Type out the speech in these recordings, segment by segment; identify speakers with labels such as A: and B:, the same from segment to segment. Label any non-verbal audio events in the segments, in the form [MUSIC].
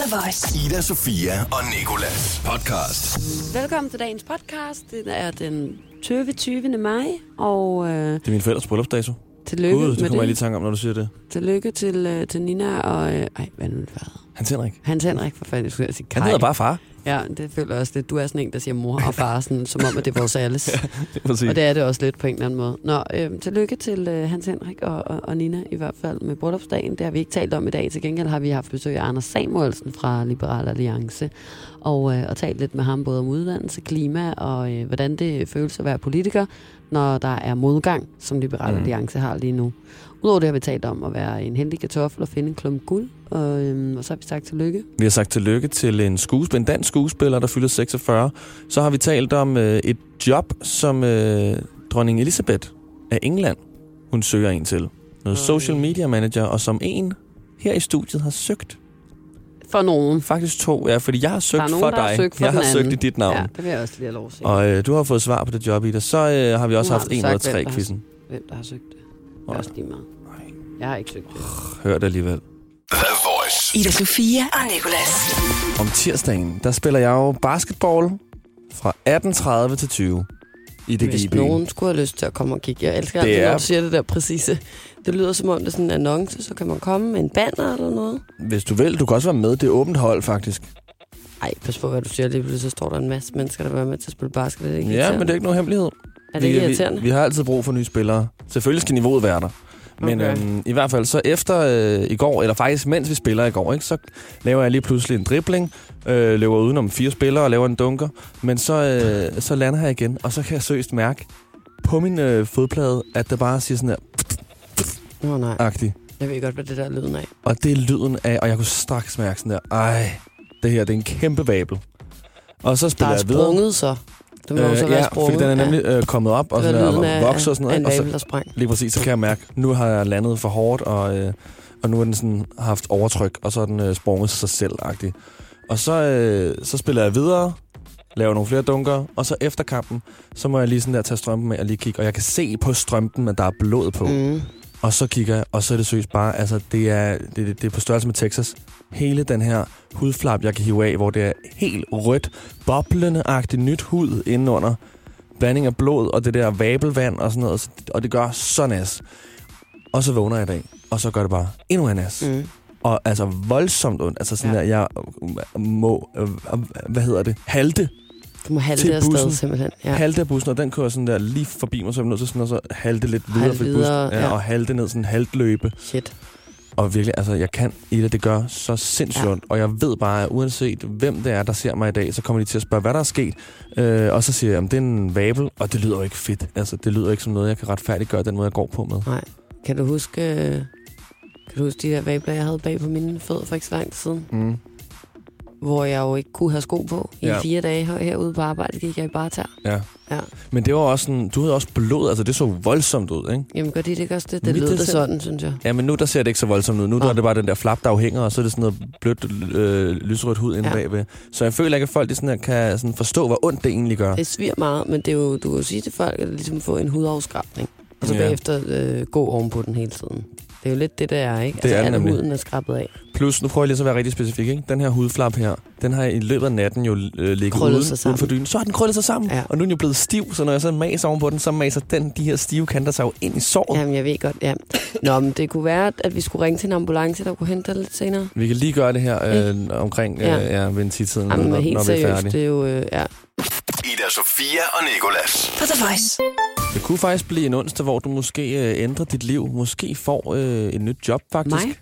A: The Voice.
B: Ida, Sofia og Nikolas podcast.
C: Velkommen til dagens podcast. Det er den 20. 20. maj, og øh,
D: Det er min forældres bryllupsdato.
C: tillykke
D: Gud, det
C: med
D: kommer jeg lige i tanke om, når du siger det.
C: Tillykke til, øh, til Nina og... Øh, ej, hvad er det, nu?
D: Hans Henrik.
C: Hans Henrik, for fanden, jeg skulle sige Kai.
D: Han hedder bare far.
C: Ja, det føler jeg også lidt. Du er sådan en, der siger mor og far, sådan, som om, at det er vores alles. [LAUGHS]
D: Sige.
C: Og det er det også lidt på en eller anden måde. Nå, øh, tillykke til øh, Hans Henrik og, og, og Nina i hvert fald med bryllupsdagen. Det har vi ikke talt om i dag. Til gengæld har vi haft besøg af Anders Samuelsen fra Liberal Alliance. Og, øh, og talt lidt med ham både om uddannelse, klima og øh, hvordan det føles at være politiker, når der er modgang, som Liberal
D: Mhm.
C: Alliance har lige nu. Udover det har vi talt om at være en heldig kartoffel og finde en klump guld. Og, øh, og så har vi sagt tillykke.
D: Vi har sagt tillykke til en, skuespiller, en dansk skuespiller, der fylder 46. Så har vi talt om øh, et job, som øh, dronning Elisabeth af England, hun søger en til. Noget
C: Oj.
D: social media manager, og som en her i studiet har søgt.
C: For nogen.
D: Faktisk to, ja, fordi jeg har søgt
C: nogen,
D: for
C: der har
D: dig.
C: søgt for
D: jeg har søgt i
C: anden.
D: dit navn.
C: Ja, det vil jeg også lige have lov at.
D: Og øh, du har fået svar på det job, Ida. Så øh, har vi også
C: Nu
D: haft en ud af tre
C: hvem der har
D: quizzen.
C: Hvem der har søgt det. Det er også lige meget. Jeg har ikke søgt det.
D: Hør det alligevel.
B: The Voice.
A: Ida Sofia og Nikolas.
D: Om tirsdagen, der spiller jeg jo basketball fra 18.30 til 20 i det
C: Hvis nogen skulle have lyst til at komme og kigge. Jeg elsker
D: Det
C: det altid,
D: er-
C: du siger det der præcise. Det lyder som om, det er sådan en annonce, så kan man komme med en banner eller noget.
D: Hvis du vil, du kan også være med. Det er åbent hold, faktisk.
C: Ej, pas på, hvad du siger. Lige så står der en masse mennesker, der vil være med til at spille basket. Det er ikke
D: Ja, men det er ikke nogen hemmelighed.
C: Er det ikke
D: vi,
C: irriterende?
D: vi, vi har altid brug for nye spillere. Selvfølgelig skal niveauet være der. Men
C: Okay.
D: øhm, i hvert fald, så efter øh, i går, eller faktisk mens vi spiller i går, ikke, så laver jeg lige pludselig en dribling, øh, løber udenom fire spillere og laver en dunker. Men så, øh, så lander jeg igen, og så kan jeg seriøst mærke på min øh, fodplade, at det bare siger sådan her,
C: Nå nej,
D: agtigt.
C: jeg ved godt, hvad det der er lyden af.
D: Og det er lyden af, og jeg kunne straks mærke sådan der, ej, det her, det er en kæmpe babel. Og så
C: Der
D: spiller
C: er
D: jeg videre.
C: sprunget så. Jo så
D: Øh, ja,
C: sprunget.
D: fordi den er nemlig øh, kommet op, og,
C: var
D: sådan og vokser og sådan
C: af en
D: noget. Og så,
C: der sprang.
D: lige præcis, så kan jeg mærke, nu har jeg landet for hårdt, og, øh, og nu har den sådan haft overtryk, og så er den øh, sprunget sig selv -agtig. Og så, øh, så spiller jeg videre, laver nogle flere dunker, og så efter kampen, så må jeg lige sådan der tage strømpen med og lige kigge, og jeg kan se på strømpen, at der er blod på.
C: Mm.
D: Og så kigger jeg, og så er det seriøst bare, altså det er, det, det, det er på størrelse med Texas. Hele den her hudflap, jeg kan hive af, hvor det er helt rødt, boblende-agtigt nyt hud indenunder. Blanding af blod og det der vabelvand og sådan noget, og det gør så nas. Og så vågner jeg i dag, og så gør det bare endnu en nas. Mm. Og altså voldsomt ondt. Altså sådan
C: Ja.
D: der, jeg øh, må, øh, hvad hedder det, halte,
C: Du må halte afsted, simpelthen. Ja.
D: halte af bussen, og den kører sådan der lige forbi mig, så jeg er nødt til sådan, og så halte lidt videre
C: Halte
D: for
C: videre,
D: bussen. Ja,
C: ja.
D: Og halte ned sådan en haltløbe.
C: Shit.
D: Og virkelig, altså, jeg kan i det, det gør så sindssygt
C: Ja.
D: Og jeg ved bare, at uanset hvem det er, der ser mig i dag, så kommer de til at spørge, hvad der er sket. Øh, og så siger jeg, at det er en vabel, og det lyder jo ikke fedt. Altså, det lyder ikke som noget, jeg kan retfærdiggøre den måde, jeg går på med.
C: Nej. Kan du huske... øh, Kan du huske de der vabler, jeg havde bag på mine fødder for ikke så lang tid siden?
D: Mm.
C: Hvor jeg jo ikke kunne have sko på. I
D: Ja.
C: fire dage her- herude på arbejde gik jeg i bare tær.
D: Ja.
C: Ja.
D: Men det var også sådan, du havde også blod, altså det så voldsomt ud, ikke?
C: Jamen gør de det ikke også det? Det
D: Mit
C: lød
D: det
C: det sådan, synes jeg.
D: Ja, men nu der ser det ikke så voldsomt ud. Nu
C: Nå.
D: der er det bare den der flap, der hænger, og så er det sådan noget blødt, øh, lyserødt hud inde
C: Ja.
D: bagved. Så jeg føler ikke, at folk de sådan her, kan sådan forstå, hvor ondt det egentlig gør.
C: Det sviger meget, men det er jo, du kan jo sige til folk, at det ligesom få en hudafskrabning. Og så
D: Ja.
C: bagefter øh, gå ovenpå den hele tiden. Det er jo lidt det, der er, ikke?
D: Det er det
C: alle
D: nemlig.
C: huden er skrabet af.
D: Plus, nu prøver jeg lige så at være rigtig specifik, ikke? Den her hudflap her, den har i løbet af natten jo øh, ligget
C: Krøllet
D: uden, uden for dynen. Så har den krøllet sig sammen,
C: Ja.
D: og nu er den jo blevet stiv, så når jeg så maser ovenpå den, så maser den, de her stive kanter sig jo ind i såret. Ja.
C: Jamen, jeg ved godt, ja. Nå, men det kunne være, at vi skulle ringe til en ambulance, der kunne hente dig lidt senere.
D: Vi kan lige gøre det her øh, omkring øh,
C: Ja.
D: ja. Ved en tidtiden,
C: Jamen,
D: når,
C: helt
D: når vi er færdige.
C: det er jo, øh, ja.
B: Ida Sofia og Nikolas.
A: For The Voice.
D: Det kunne faktisk blive en onsdag, hvor du måske øh, ændrer dit liv. Måske får øh, et nyt job, faktisk.
C: Mig?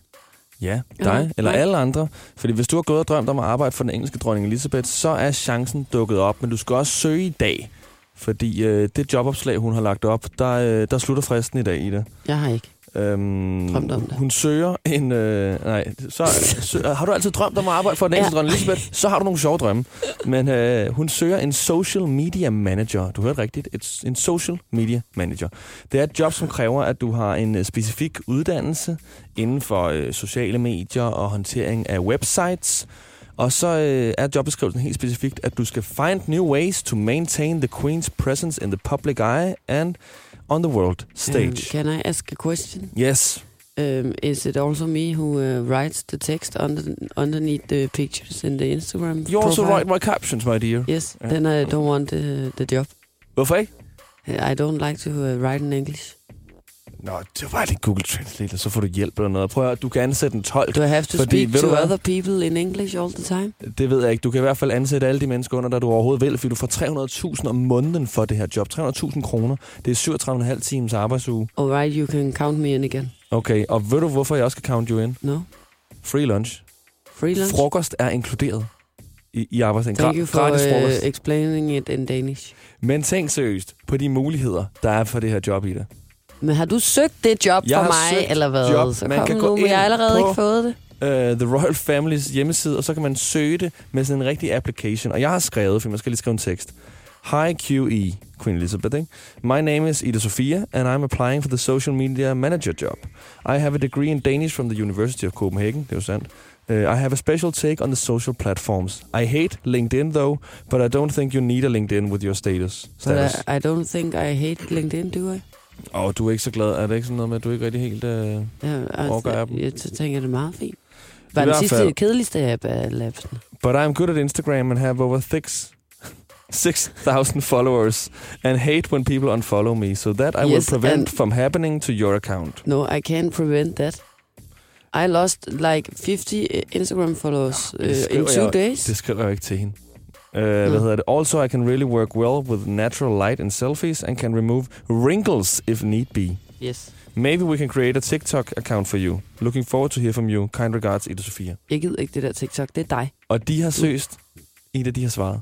D: Ja, dig eller
C: mig.
D: alle andre. Fordi hvis du har gået og drømt om at arbejde for den engelske dronning Elisabeth, så er chancen dukket op. Men du skal også søge i dag. Fordi øh, det jobopslag, hun har lagt op, der, øh, der slutter fristen i dag, Ida.
C: Jeg har ikke.
D: Øhm,
C: Drømt om det.
D: Hun søger en... Øh, nej, så, sø, har du altid drømt om at arbejde for den engelske
C: Ja.
D: ja. dronning Elisabeth, så har du nogle sjove drømme. Men øh, hun søger en social media manager. Du hørte rigtigt. Et, en social media manager. Det er et job, som kræver, at du har en øh, specifik uddannelse inden for øh, sociale medier og håndtering af websites. Og så øh, er jobbeskrivelsen helt specifikt, at du skal find new ways to maintain the queen's presence in the public eye and on the world stage.
C: Um, can I ask a question?
D: Yes.
C: Um, is it also me who uh, writes the text under, underneath the pictures in the Instagram
D: You also
C: profile?
D: write my captions, my dear.
C: Yes,
D: Ja.
C: then I don't want the, the job.
D: Hvorfor ikke?
C: I don't like to uh, write in English.
D: Nå, det var lige Google Translate, så får du hjælp eller noget. Prøv at høre, du kan ansætte en tolk.
C: Do I have to
D: Fordi,
C: speak
D: ved
C: to other people in English all the time?
D: Det ved jeg ikke. Du kan i hvert fald ansætte alle de mennesker under, der du overhovedet vil, fordi du får 300.000 om måneden for det her job. 300.000 kroner. Det er 37,5 timers arbejdsuge.
C: Alright, you can count me in again.
D: Okay, og ved du, hvorfor jeg også skal count you in?
C: No?
D: Free lunch.
C: Free lunch?
D: Frokost er inkluderet i, i arbejdsdagen.
C: Thank you for uh, explaining it in Danish.
D: Men tænk seriøst på de muligheder, der er for det her job i det.
C: Men har du søgt det job
D: Jeg
C: for mig, eller hvad?
D: job.
C: Så
D: Man kan
C: nu,
D: gå
C: men jeg har allerede
D: på-
C: ikke fået det.
D: uh, The Royal Families hjemmeside, og så kan man søge det med sådan en rigtig application. Og jeg har skrevet, for man skal lige skrive en tekst. Hi QE, Queen Elizabeth. Ikke? My name is Ida Sofia, and I'm applying for the social media manager job. I have a degree in Danish from the University of Copenhagen. Det er jo sandt. Uh, I have a special take on the social platforms. I hate LinkedIn though, but I don't think you need a LinkedIn with your status.
C: But
D: status.
C: I, I don't think I hate LinkedIn, do I?
D: Og du er ikke så glad. Er det ikke sådan noget med, at du ikke rigtig helt... Uh...
C: Ja,
D: Orker jeg dem?
C: jeg, tænker det er meget fint. Var den sidste
D: fald-
C: kedeligste app af lapsen?
D: But I'm good at Instagram and have over six [LAUGHS] 6,000 followers and hate when people unfollow me. So that I will
C: Yes,
D: prevent
C: and-
D: from happening to your account.
C: No, I can't prevent that. I lost like 50 Instagram followers uh, in two
D: jeg-
C: days.
D: Det skriver jeg ikke til hende. Uh, Hvad hedder det? Also, I can really work well with natural light and selfies and can remove wrinkles if need be.
C: Yes.
D: Maybe we can create a TikTok account for you. Looking forward to hear from you. Kind regards, Ida Sofia.
C: Jeg gider ikke det der TikTok, det er dig.
D: Og de har søst. Ida, de har svaret.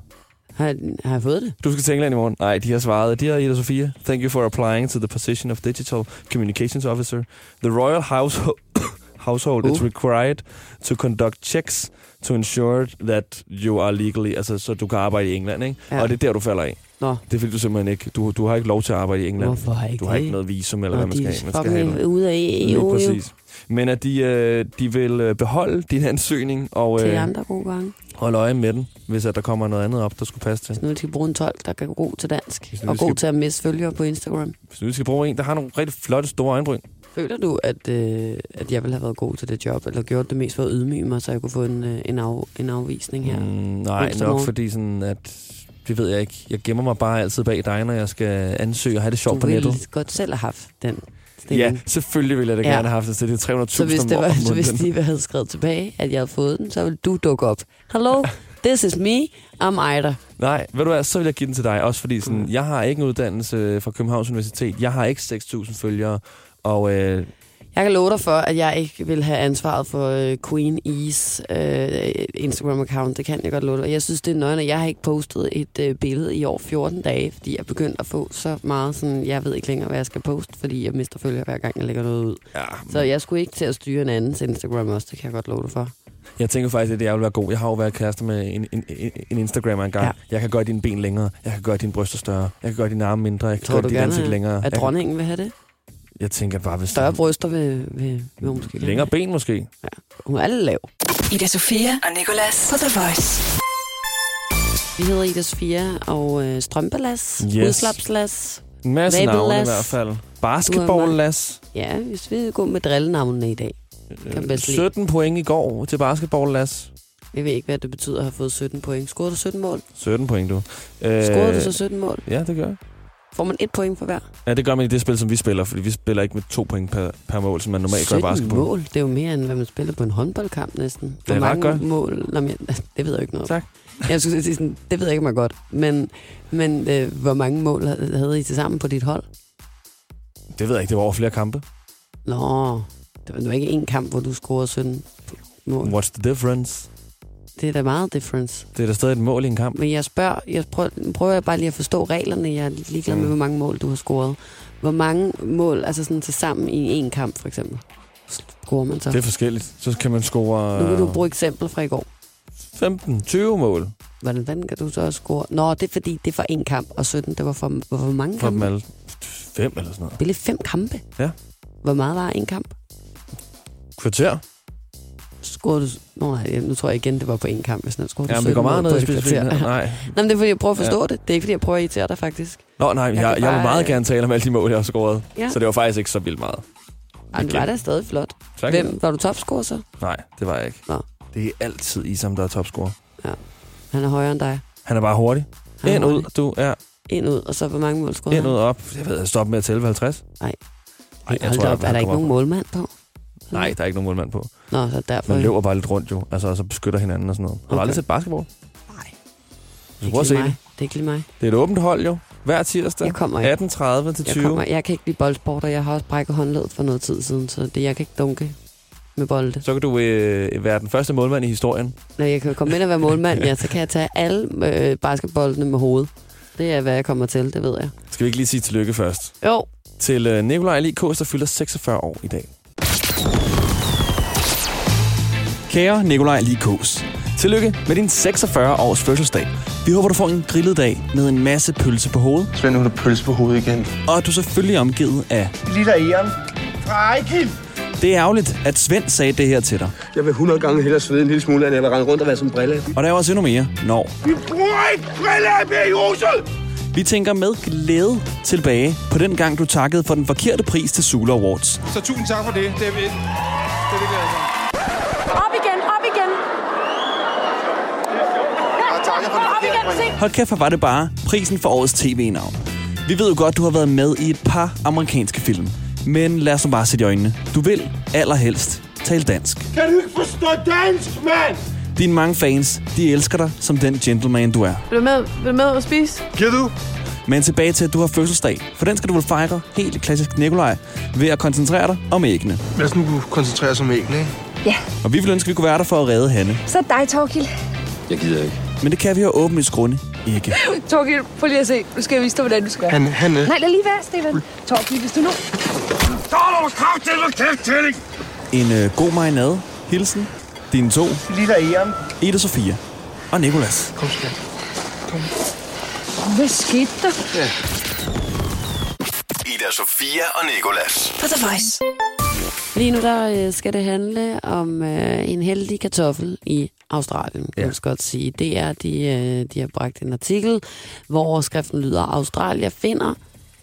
C: Har, har jeg fået det?
D: Du skal til England i morgen. Nej, de har svaret. De har Ida Sofia. Thank you for applying to the position of Digital Communications Officer. The Royal Household, [COUGHS] household is
C: Uh.
D: required to conduct checks to ensure that you are legally, altså så du kan arbejde i England, ikke?
C: Ja.
D: Og det er der, du falder af.
C: Nå,
D: Det er fordi, du simpelthen ikke, du, du har ikke lov til at arbejde i England.
C: hvorfor har ikke
D: Du har ikke noget visum, eller
C: Nå,
D: hvad man skal
C: de.
D: Man skal have
C: ude af EU,
D: Lige
C: jo,
D: præcis. Men at de, øh, de vil øh, beholde din ansøgning og
C: til
D: øh,
C: andre gode gange.
D: holde øje med den, hvis at der kommer noget andet op, der skulle passe til.
C: Hvis nu de skal bruge en tolk, der kan gå god til dansk, og
D: de
C: god
D: skal-
C: til at miste følgere på Instagram.
D: Hvis nu vi skal bruge en, der har nogle rigtig flotte store øjenbryn.
C: Føler du, at, øh, at jeg ville have været god til det job, eller gjort det mest for at ydmyge mig, så jeg kunne få en, øh, en, af, en afvisning her?
D: Mm, nej, nok fordi sådan, at det ved jeg ikke. Jeg gemmer mig bare altid bag dig, når jeg skal ansøge og have det sjovt
C: du
D: på nettet.
C: ville godt selv have haft den
D: Ja,
C: stilling.
D: selvfølgelig ville jeg da
C: Ja.
D: gerne have haft Det er 300.000
C: Så hvis, det var, så hvis de havde skrevet tilbage, at jeg havde fået den, så ville du dukke op. Hello, [LAUGHS] this is me, I'm Ida.
D: Nej, ved du hvad, så vil jeg give den til dig. Også fordi sådan,
C: Mm.
D: jeg har ikke en uddannelse fra Københavns Universitet. Jeg har ikke 6.000 følgere. Og øh,
C: Jeg kan love dig for, at jeg ikke vil have ansvaret for øh, Queen E's øh, Instagram-account. Det kan jeg godt love dig. Jeg synes, det er nøjende. Jeg har ikke postet et øh, billede i år 14 dage, fordi jeg er begyndt at få så meget sådan, jeg ved ikke længere, hvad jeg skal poste, fordi jeg mister følgere hver gang, jeg lægger noget ud.
D: ja,
C: Så jeg skulle ikke til at styre en andens Instagram også, det kan jeg godt love dig for.
D: jeg tænker faktisk, at jeg vil være god. Jeg har jo været kæreste med en, en, en, Instagrammer engang.
C: Ja.
D: Jeg kan gøre dine ben længere. Jeg kan gøre dine bryster større. Jeg kan gøre dine arme mindre. Jeg kan
C: Tror
D: gøre dit ansigt længere.
C: at dronningen vil have det?
D: Jeg tænker bare, hvis
C: Større bryster vil, vil, vil hun måske
D: længere ben måske.
C: Hun er lav.
A: Ida Sofia og Nicolas på The Voice.
C: Vi hedder Ida Sofia og øh, strømpelas,
D: Yes.
C: udslapslas.
D: En masse navne i hvert fald. Basketball, Las.
C: Ja, hvis vi går med drillenavnene i dag. Kan bedst lide.
D: 17 point i går til basketball, Las.
C: Jeg ved ikke, hvad det betyder at have fået 17 point. Scorede du 17 mål?
D: 17 point, du. Øh,
C: Scorede du så 17 mål?
D: Ja, det gør jeg.
C: Får man et point for hver?
D: Ja, det gør man i det spil, som vi spiller, fordi vi spiller ikke med to point per, per mål, som man normalt gør i
C: 17
D: basketball.
C: mål? Det er jo mere, end hvad man spiller på en håndboldkamp næsten.
D: Det er
C: Hvor mange
D: godt.
C: mål? Nå, men, [LAUGHS] det ved jeg ikke noget.
D: Tak.
C: Jeg skulle sige sådan, det ved jeg ikke mig godt. Men, men øh, hvor mange mål havde I til sammen på dit hold?
D: Det ved jeg ikke, det var over flere kampe.
C: Nå, det var nu ikke én kamp, hvor du scorede 17 mål.
D: What's the difference?
C: Det er da meget difference.
D: Det er da stadig et mål i en kamp.
C: Men jeg spørger, jeg prøver, prøver jeg bare lige at forstå reglerne. Jeg er ligeglad med,
D: Mm.
C: hvor mange mål du har scoret. Hvor mange mål, altså sådan til sammen i en kamp for eksempel, scorer man så?
D: Det er forskelligt. Så kan man score
C: Nu kan du bruge eksempel fra i går.
D: 15-20 mål
C: Hvordan fanden kan du så score? Nå, det er fordi, det er for en kamp, og 17, det var for, for hvor mange
D: for dem
C: kampe?
D: alle. Fem eller sådan noget.
C: Det blev fem kampe.
D: Ja.
C: Hvor meget var en kamp?
D: Kvarter.
C: Scorede du... Nå nej, nu tror jeg igen, det var på en kamp. Hvis den scorede
D: Ja, men det
C: 17
D: går meget ned i specifikt. Nej. [LAUGHS]
C: Nå, men det er fordi, jeg prøver at forstå
D: Ja.
C: det. Det er ikke fordi, jeg prøver at irritere dig faktisk.
D: Nå, nej, jeg, jeg, jeg vil meget
C: øh,
D: gerne tale om alle de mål, jeg har scoret.
C: Ja.
D: Så det var faktisk ikke så vildt meget.
C: Ej, det var da stadig flot.
D: Tak.
C: Hvem? Var du topscorer så?
D: Nej, det var jeg ikke.
C: Nå.
D: Det er altid Isam, der er topscorer.
C: Han er højere end dig.
D: Han er bare hurtig.
C: Han
D: Ind ud,
C: hurtig.
D: du er
C: Ind ud, og så hvor mange mål scorede
D: ind
C: han?
D: ud op. Jeg ved, jeg stopper med at tælle ved 50.
C: Nej.
D: Ej, jeg
C: Hold
D: tror,
C: da
D: jeg-
C: op, er
D: han
C: der ikke nogen målmand på?
D: Nej, der er ikke nogen målmand på.
C: Nå, så derfor...
D: Man løber bare lidt rundt jo. Altså, og så beskytter hinanden og sådan noget. Har du
C: Okay.
D: aldrig set basketball?
C: Nej.
D: Du prøve at se det.
C: er ikke lige mig.
D: Det er et åbent hold jo. Hver tirsdag.
C: Jeg kommer ikke.
D: 18.30 til
C: Jeg,
D: 20.
C: kommer, jeg kan ikke lide boldsport, og jeg har også brækket håndledet for noget tid siden, så det, jeg kan ikke dunke med bolde.
D: Så kan du øh, være den første målmand i historien.
C: Når jeg kan komme ind og være målmand, ja, så kan jeg tage alle øh, basketboldene med hovedet. Det er, hvad jeg kommer til, det ved jeg.
D: Skal vi ikke lige sige tillykke først?
C: Jo,
D: Til øh, Nikolaj Likos, der fylder 46 år i dag. Kære Nikolaj Likos, tillykke med din 46 års fødselsdag. Vi håber, du får en grillet dag med en masse pølse på hovedet,
E: Svend, hun har pølse på hovedet igen.
D: og at du selvfølgelig er omgivet af...
E: Lille Ehren fra Ejkild.
D: Det er ærgerligt, at Svend sagde det her til dig.
E: Jeg vil 100 gange hellere svede en lille smule, end jeg vil rende rundt og være som brille.
D: Og der er også endnu mere, når
E: Vi bruger ikke brille i huset!
D: vi tænker med glæde tilbage på den gang, du takkede for den forkerte pris til Sula Awards.
F: Så tusind tak for det. Det er, det er virkelig altså.
G: Op igen, op igen. Op igen, se.
D: Hold kæft, hvor var det bare prisen for årets tv-navn. Vi ved jo godt, du har været med i et par amerikanske film. Men lad os nu bare sætte i øjnene. Du vil allerhelst tale dansk.
E: Kan du ikke forstå dansk, mand?
D: Dine mange fans, de elsker dig som den gentleman, du er.
G: Vil du med, vil du med at spise?
E: Giver du?
D: Men tilbage til, at du har fødselsdag. For den skal du vel fejre helt klassisk Nikolaj ved at koncentrere dig om æggene.
E: Lad os nu koncentrere os om æggene, ikke?
D: Og vi vil ønske, at vi kunne være der for at redde Hanne.
H: Så dig, Torgild.
E: Jeg gider ikke.
D: Men det kan vi jo åbenlyst grunde ikke. [LAUGHS]
H: Torgild, prøv lige at se. Nu skal jeg vise dig, hvordan du skal.
E: Han, han, øh.
H: Nej, lad lige være, Steven. Torgild, hvis du nu...
E: Så er der krav til at kæft til?
D: En øh, god marinade. Hilsen. Dine to.
E: Lille Ehren.
D: Ida Sofia. Og Nikolas.
E: Kom, skat.
H: Hvad skete der?
B: Ida Sofia og Nikolas.
A: På The Voice.
C: Lige nu der øh, skal det handle om øh, en heldig kartoffel i Australien, kan
D: Ja.
C: ja. godt sige. Det er, de, øh, de har bragt en artikel, hvor overskriften lyder, Australia finder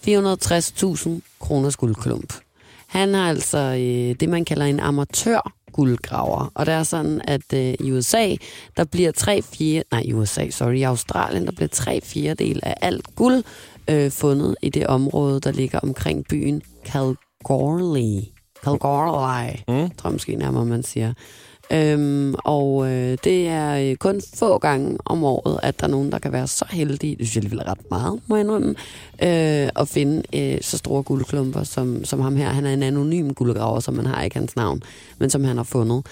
C: 460.000 kroners guldklump. Han har altså øh, det, man kalder en amatør guldgraver. Og det er sådan, at øh, i USA, der bliver tre fire, nej i USA, sorry, i Australien, der bliver tre fjerdedel af alt guld øh, fundet i det område, der ligger omkring byen Kalgoorlie. Kalgoorlie, mm. tror jeg måske nærmere, man siger. Øhm, og øh, det er øh, kun få gange om året, at der er nogen, der kan være så heldige, det synes jeg alligevel ret meget, må jeg indrømme, øh, at finde øh, så store guldklumper, som, som ham her. Han er en anonym guldgraver, som man har ikke hans navn, men som han har fundet.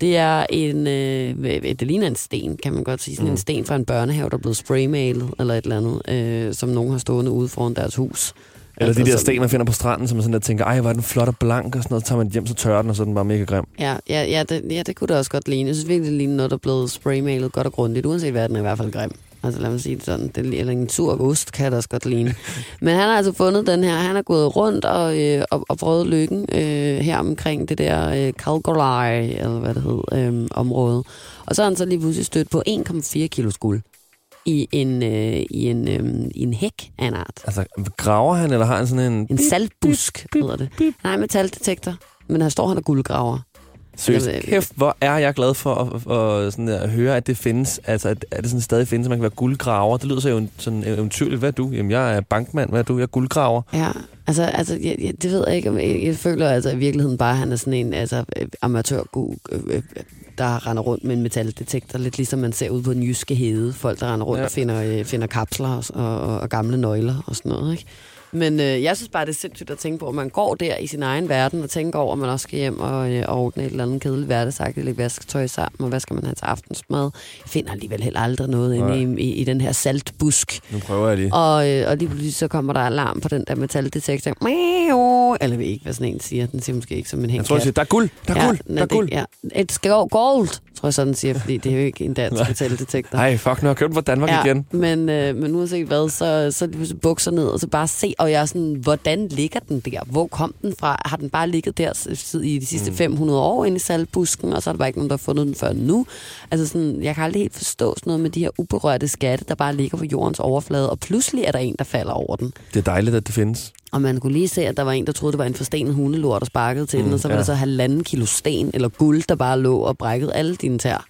C: Det er en, øh, det ligner en sten, kan man godt sige. Sådan mm. en sten fra en børnehave, der er blevet spraymalet, eller et eller andet, øh, som nogen har stående ude foran deres hus.
D: Eller de der sten, man finder på stranden, som man sådan der tænker, ej, hvor er den flot og blank, og sådan noget. Så tager man den hjem, så tørrer den, og så er den bare mega grim.
C: Ja, ja, ja, det, ja, det kunne det også godt ligne. Jeg synes virkelig, det ligner noget, der er blevet spraymalet godt og grundigt, uanset hvad den er i hvert fald grim. Altså lad mig sige det sådan. Det, eller en tur ost kan det også godt ligne. [LAUGHS] Men han har altså fundet den her. Han har gået rundt og, øh, og, og prøvet lykken øh, her omkring det der øh, Calgary, eller hvad det hed, øh, område. Og så har han så lige pludselig stødt på 1,4 kilo guld i en, øh, i, en, øh, i en hæk af en art.
D: Altså, graver han, eller har han sådan en...
C: En saltbusk hedder det. Nej, metaldetektor. Men han står han og guldgraver.
D: Seriøst,
C: Jamen,
D: kæft, hvor er jeg glad for at, at, sådan der, at høre, at det findes. Altså, at, at det sådan stadig findes, at man kan være guldgraver. Det lyder så jo sådan eventyrligt. Hvad er du? Jamen, jeg er bankmand. Hvad er du? Jeg er guldgraver.
C: Ja, altså, altså jeg, jeg, det ved jeg ikke. om- Jeg, jeg føler altså i virkeligheden bare, at han er sådan en altså, øh, amatør øh, øh, der render rundt med en metaldetektor. Lidt ligesom man ser ud på den jyske hede. Folk, der render rundt
D: Ja.
C: og finder, finder kapsler og, og, og gamle nøgler og sådan noget. Ikke? Men øh, jeg synes bare, det er sindssygt at tænke på, at man går der i sin egen verden og tænker over, at man også skal hjem og, øh, og ordne et eller andet kedeligt hverdagsagtigt, lægge vasketøj sammen, og hvad skal man have til aftensmad? Jeg finder alligevel heller aldrig noget inde i, i, i den her saltbusk.
D: Nu prøver jeg lige.
C: Og, øh, og lige pludselig så kommer der alarm på den der metaldetektor. Miau. Eller jeg ved ikke, hvad sådan en siger. Den siger måske ikke som en
D: Jeg
C: hængkat.
D: tror, jeg siger, der er guld. Der er guld.
C: ja,
D: Der er guld.
C: Ja. Et gold, tror jeg så, den siger, fordi det er jo ikke en dansk [LAUGHS] metaldetektor.
D: Nej, fuck, nu har jeg købt fra Danmark
C: Ja,
D: igen.
C: men, øh, men uanset hvad, så, så er pludselig bukser ned, og så bare se og jeg er sådan, hvordan ligger den der? Hvor kom den fra? Har den bare ligget der i de sidste 500 år inde i saltbusken, og så er der bare ikke nogen, der har fundet den før nu? Altså sådan, jeg kan aldrig helt forstå sådan noget med de her uberørte skatte, der bare ligger på jordens overflade, og pludselig er der en, der falder over den.
D: Det er dejligt, at det findes.
C: Og man kunne lige se, at der var en, der troede, det var en forstenet hundelort, der sparkede til mm, den, og så var
D: ja.
C: det så halvanden kilo sten eller guld, der bare lå og brækkede alle dine tær.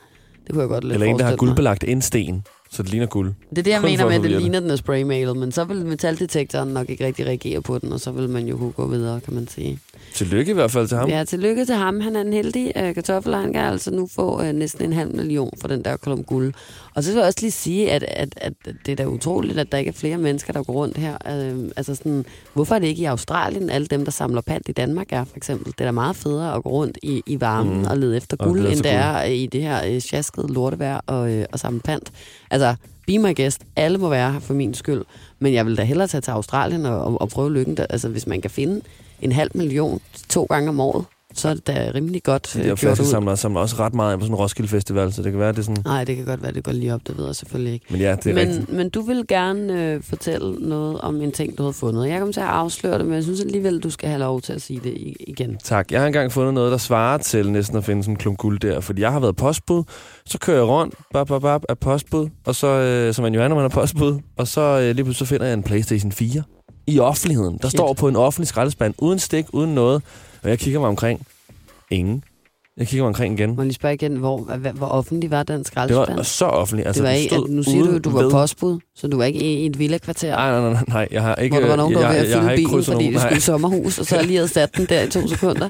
C: Det kunne jeg godt lidt
D: Eller en, der har guldbelagt en sten, så det ligner guld.
C: Det er det, jeg
D: Kun
C: mener med,
D: at
C: det ligner, den er spraymalet, men så vil metaldetektoren nok ikke rigtig reagere på den, og så vil man jo kunne gå videre, kan man sige.
D: Tillykke i hvert fald til ham.
C: Ja, tillykke til ham. Han er en heldig øh, kartoffel, han kan altså nu få øh, næsten en halv million for den der kolum guld. Og så vil jeg også lige sige, at, at, at det er da utroligt, at der ikke er flere mennesker, der går rundt her. Øh, altså sådan, hvorfor er det ikke i Australien, alle dem, der samler pant i Danmark er, for eksempel? Det er da meget federe at gå rundt i, i varmen
D: Mm.
C: og lede efter
D: Og
C: guld,
D: lede
C: end det er i det her øh, sjaskede lortevejr og, øh, og samle pant. Altså, be my guest. Alle må være her for min skyld. Men jeg vil da hellere tage til Australien og, og, og prøve lykken. Der. Altså, hvis man kan finde en halv million to gange om året, så er det da rimelig godt
D: De
C: øh,
D: der
C: gjort ud.
D: flaskesamlere samler også ret meget på sådan en Roskilde Festival, så det kan være, det er sådan...
C: Nej, det kan godt være, det går lige op, det ved jeg selvfølgelig ikke.
D: Men ja, det er
C: men,
D: rigtigt.
C: men du vil gerne øh, fortælle noget om en ting, du har fundet. Jeg kommer til at afsløre det, men jeg synes alligevel, du skal have lov til at sige det igen.
D: Tak. Jeg har engang fundet noget, der svarer til næsten at finde sådan en klump guld der. Fordi jeg har været postbud, så kører jeg rundt, bap, bap, bap, af postbud, og så, øh, som man jo er, når man er postbud, og så øh, lige pludselig så finder jeg en Playstation 4 i offentligheden. Der
C: Shit.
D: står på en offentlig skraldespand, uden stik, uden noget, og jeg kigger mig omkring. Ingen. Jeg kigger mig omkring igen.
C: Må jeg lige spørge igen, hvor, hvor, offentlig var den
D: Det
C: skraldespand?
D: var så offentligt. Altså,
C: det var ikke, at, nu siger du, at du var
D: ved-
C: postbud, så du var ikke i, et villa-kvarter.
D: Nej, nej, nej, nej, jeg har ikke...
C: hvor der var nogen, der
D: jeg,
C: var ved at
D: jeg, jeg
C: fylde bilen, fordi
D: nogen.
C: det skulle i sommerhus, og så lige havde sat den der i to [LAUGHS] sekunder.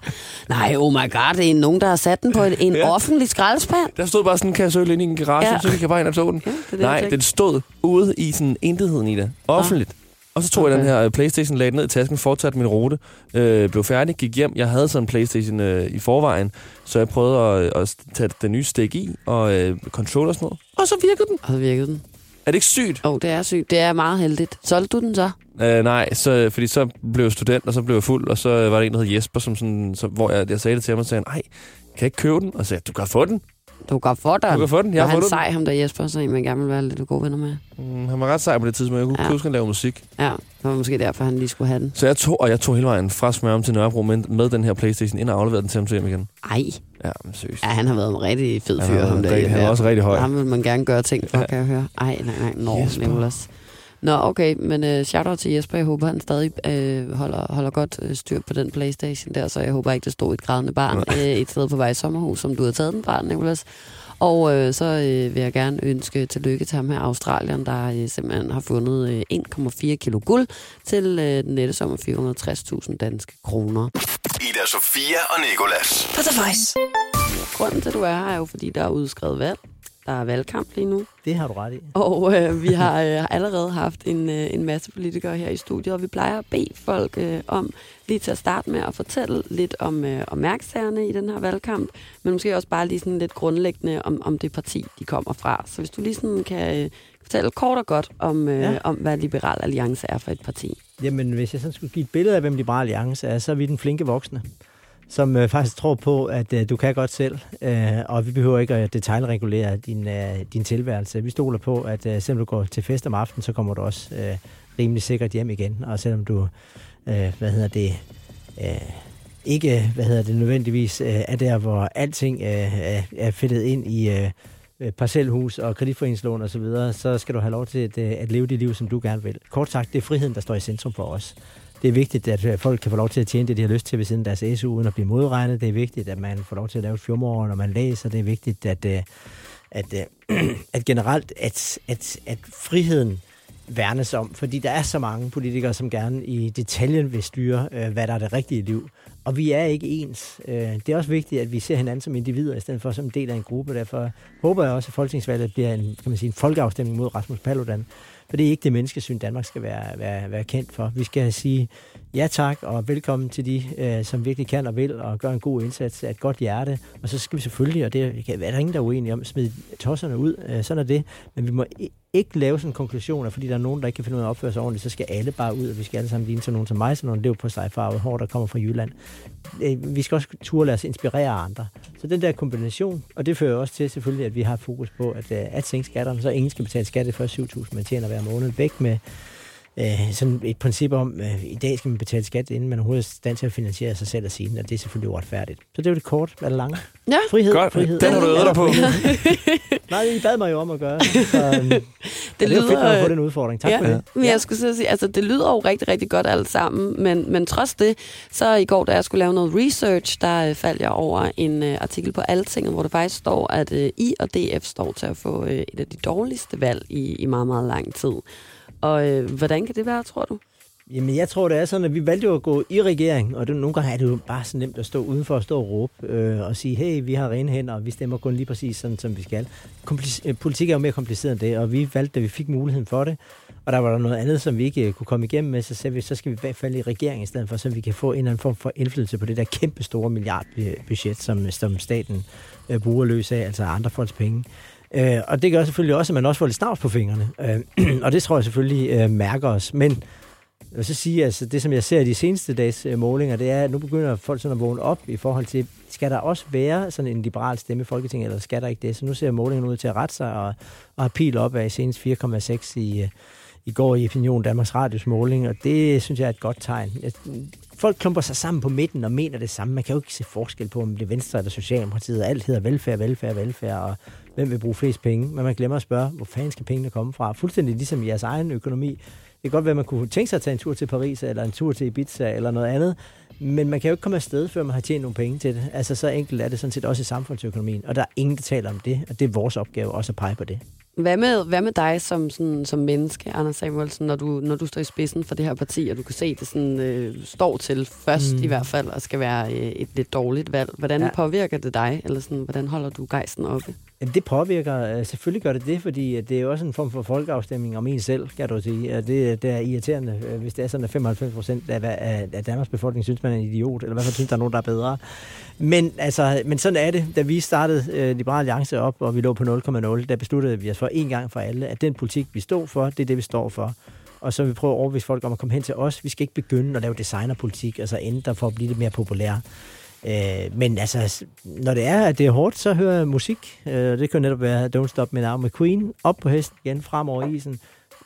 C: Nej, oh my god, det er nogen, der har sat den på en, en
D: Ja.
C: offentlig skraldespand.
D: Der stod bare sådan en kasse øl inde i en garage,
C: Ja.
D: så gik jeg bare ind og tog den.
C: Ja, det det,
D: Nej,
C: jeg
D: den stod ude i sådan intetheden i det. Offentligt. Og så tog okay. jeg den her øh, Playstation, lagde den ned i tasken, fortsatte min rute, øh, blev færdig, gik hjem. Jeg havde sådan en Playstation øh, i forvejen, så jeg prøvede at, at tage den nye stik i, og øh, controller og sådan noget. Og så virkede den.
C: Og så virkede den.
D: Er det ikke sygt?
C: Åh, oh, det er sygt. Det er meget heldigt. Solgte du den så?
D: Øh, nej, så, fordi så blev jeg student, og så blev jeg fuld, og så var der en, der hed Jesper, som sådan, så, hvor jeg, jeg sagde det til ham, og sagde, nej, kan jeg ikke købe den? Og så sagde du kan få den.
C: Du går for dig.
D: Du kan få den. Jeg
C: var han
D: den.
C: sej, ham der Jesper, så en, man gerne vil være lidt gode venner med.
D: Mm, han var ret sej på det tidspunkt. Jeg kunne
C: Ja.
D: huske, han lavede musik.
C: Ja, det var måske derfor, han lige skulle have den.
D: Så jeg tog, og jeg tog hele vejen fra Smørum til Nørrebro med, med den her Playstation ind og afleverede den til ham til hjem igen.
C: Ej,
D: Ja, men seriøst.
C: ja, han har været en rigtig fed
D: Han
C: fyr,
D: har
C: ham der.
D: han er også rigtig høj.
C: Ham vil man gerne gøre ting for,
D: Ja.
C: kan jeg høre. Ej, nej, nej, nå,
D: Jesper.
C: Nicolas. Nå, okay, men uh, shout-out til Jesper. Jeg håber, han stadig uh, holder, holder godt uh, styr på den Playstation der, så jeg håber ikke, der stod et grædende barn uh, et sted på vej i sommerhus, som du har taget den fra, Nicolas. Og uh, så uh, vil jeg gerne ønske tillykke til ham her Australien, der uh, simpelthen har fundet uh, 1,4 kilo guld til uh, den nette sommer 460.000 danske kroner.
B: Ida Sofia og
A: The Voice.
C: Grunden til, at du er her, er jo, fordi der er udskrevet valg. Der er valgkamp lige nu.
I: Det har du ret i.
C: Og øh, vi har øh, allerede haft en, øh, en masse politikere her i studiet, og vi plejer at bede folk øh, om lige til at starte med at fortælle lidt om, øh, om mærksagerne i den her valgkamp, men måske også bare lige sådan lidt grundlæggende om, om det parti, de kommer fra. Så hvis du lige sådan kan øh, fortælle kort og godt om, øh,
I: Ja.
C: om, hvad Liberal Alliance er for et parti.
I: Jamen, hvis jeg sådan skulle give et billede af, hvem Liberal Alliance er, så er vi den flinke voksne, som øh, faktisk tror på, at øh, du kan godt selv, øh, og vi behøver ikke at detaljregulere din, øh, din tilværelse. Vi stoler på, at øh, selvom du går til fest om aftenen, så kommer du også øh, rimelig sikkert hjem igen, og selvom du, øh, hvad hedder det, øh, ikke, hvad hedder det, nødvendigvis øh, er der, hvor alting øh, er, er fedtet ind i øh, øh parcelhus og kreditforeningslån osv., så, videre, så skal du have lov til at, øh, at leve det liv, som du gerne vil. Kort sagt, det er friheden, der står i centrum for os. Det er vigtigt, at øh, folk kan få lov til at tjene det, de har lyst til ved siden af deres SU, uden at blive modregnet. Det er vigtigt, at man får lov til at lave et fjumår, når man læser. Det er vigtigt, at, øh, at, øh, [CLEARS THROAT] at generelt, at, at, at friheden værnes om, fordi der er så mange politikere, som gerne i detaljen vil styre, hvad der er det rigtige liv. Og vi er ikke ens. Det er også vigtigt, at vi ser hinanden som individer, i stedet for som en del af en gruppe. Derfor håber jeg også, at folketingsvalget bliver en, kan man sige, en folkeafstemning mod Rasmus Paludan. For det er ikke det menneskesyn, Danmark skal være, være, være kendt for. Vi skal sige ja tak og velkommen til de, øh, som virkelig kan og vil og gør en god indsats af et godt hjerte. Og så skal vi selvfølgelig, og det er der ingen, der er uenige om, smide tosserne ud. Øh, sådan er det. Men vi må ikke lave sådan en konklusion, at fordi der er nogen, der ikke kan finde ud af at opføre sig ordentligt, så skal alle bare ud, og vi skal alle sammen ligne til nogen som mig, sådan nogen lev på sig farvet hår, der kommer fra Jylland. Øh, Vi skal også turde lade os inspirere andre. Så den der kombination, og det fører også til selvfølgelig, at vi har fokus på at, øh, at sænke skatterne, så ingen skal betale skat det første 7.000, man tjener hver måned. Væk med øh, sådan et princip om, øh, i dag skal man betale skat, inden man overhovedet er stand til at finansiere sig selv og sine, og det er selvfølgelig uretfærdigt. Så det er jo det kort eller lange.
C: Ja.
I: Frihed,
D: Godt,
I: frihed.
D: den har du øvet dig på. [LAUGHS]
I: Nej, I bad mig jo om at gøre. Så, øhm, det, det er jo fedt, at få den udfordring. Tak
C: ja,
I: for det.
C: Men jeg skulle så sige, altså det lyder jo rigtig, rigtig godt alt sammen, men, men trods det, så i går, da jeg skulle lave noget research, der øh, faldt jeg over en øh, artikel på Altinget, hvor det faktisk står, at øh, I og DF står til at få øh, et af de dårligste valg i, i meget, meget lang tid. Og øh, hvordan kan det være, tror du?
I: Jamen, jeg tror, det er sådan, at vi valgte jo at gå i regering, og det, nogle gange er det jo bare så nemt at stå udenfor og stå og råbe øh, og sige, hey, vi har rene hænder, og vi stemmer kun lige præcis sådan, som vi skal. Komplic- øh, politik er jo mere kompliceret end det, og vi valgte, da vi fik muligheden for det, og der var der noget andet, som vi ikke øh, kunne komme igennem med, så sagde vi, så skal vi i hvert fald i regering i stedet for, så vi kan få en eller anden form for indflydelse på det der kæmpe store milliardbudget, som, øh, som staten øh, bruger løs af, altså andre folks penge. Øh, og det gør selvfølgelig også, at man også får lidt snavs på fingrene. Øh, [CLEARS THROAT] og det tror jeg selvfølgelig øh, mærker os. Men jeg vil så sige, altså det som jeg ser i de seneste dages øh, målinger, det er, at nu begynder folk sådan at vågne op i forhold til, skal der også være sådan en liberal stemme i Folketinget, eller skal der ikke det? Så nu ser målingen ud til at rette sig, og, og har pil op af senest 4,6 i, øh, i går i Opinion Danmarks Radios måling, og det synes jeg er et godt tegn. Jeg, folk klumper sig sammen på midten og mener det samme. Man kan jo ikke se forskel på, om det er Venstre eller Socialdemokratiet. Alt hedder velfærd, velfærd, velfærd, og hvem vil bruge flest penge. Men man glemmer at spørge, hvor fanden skal pengene komme fra? Fuldstændig ligesom i jeres egen økonomi. Det kan godt være, at man kunne tænke sig at tage en tur til Paris, eller en tur til Ibiza, eller noget andet. Men man kan jo ikke komme afsted, før man har tjent nogle penge til det. Altså, så enkelt er det sådan set også i samfundsøkonomien. Og der er ingen, der taler om det, og det er vores opgave også at pege på det.
C: Hvad med, hvad med dig som, sådan, som menneske, Anders Samuelsen, når du, når du står i spidsen for det her parti, og du kan se, at det sådan, øh, står til først mm. i hvert fald, og skal være øh, et lidt dårligt valg. Hvordan ja. påvirker det dig, eller sådan, hvordan holder du gejsten oppe?
I: Jamen, det påvirker, øh, selvfølgelig gør det det, fordi øh, det er jo også en form for folkeafstemning om en selv, kan du sige. Det, øh, det er irriterende, hvis det er sådan, at 95 procent af, af, af Danmarks befolkning synes, man er en idiot, eller hvad fald synes, der er nogen, der er bedre. Men, altså, men sådan er det. Da vi startede øh, Liberal Alliance op, og vi lå på 0,0, der besluttede vi os for en gang for alle, at den politik, vi stod for, det er det, vi står for. Og så vil vi prøve at overbevise folk om at komme hen til os. Vi skal ikke begynde at lave designerpolitik, altså ændre for at blive lidt mere populære. Øh, men altså, når det er, at det er hårdt, så hører jeg musik. Øh, det kan netop være Don't Stop Me Now med Queen. Op på hesten igen, frem over isen.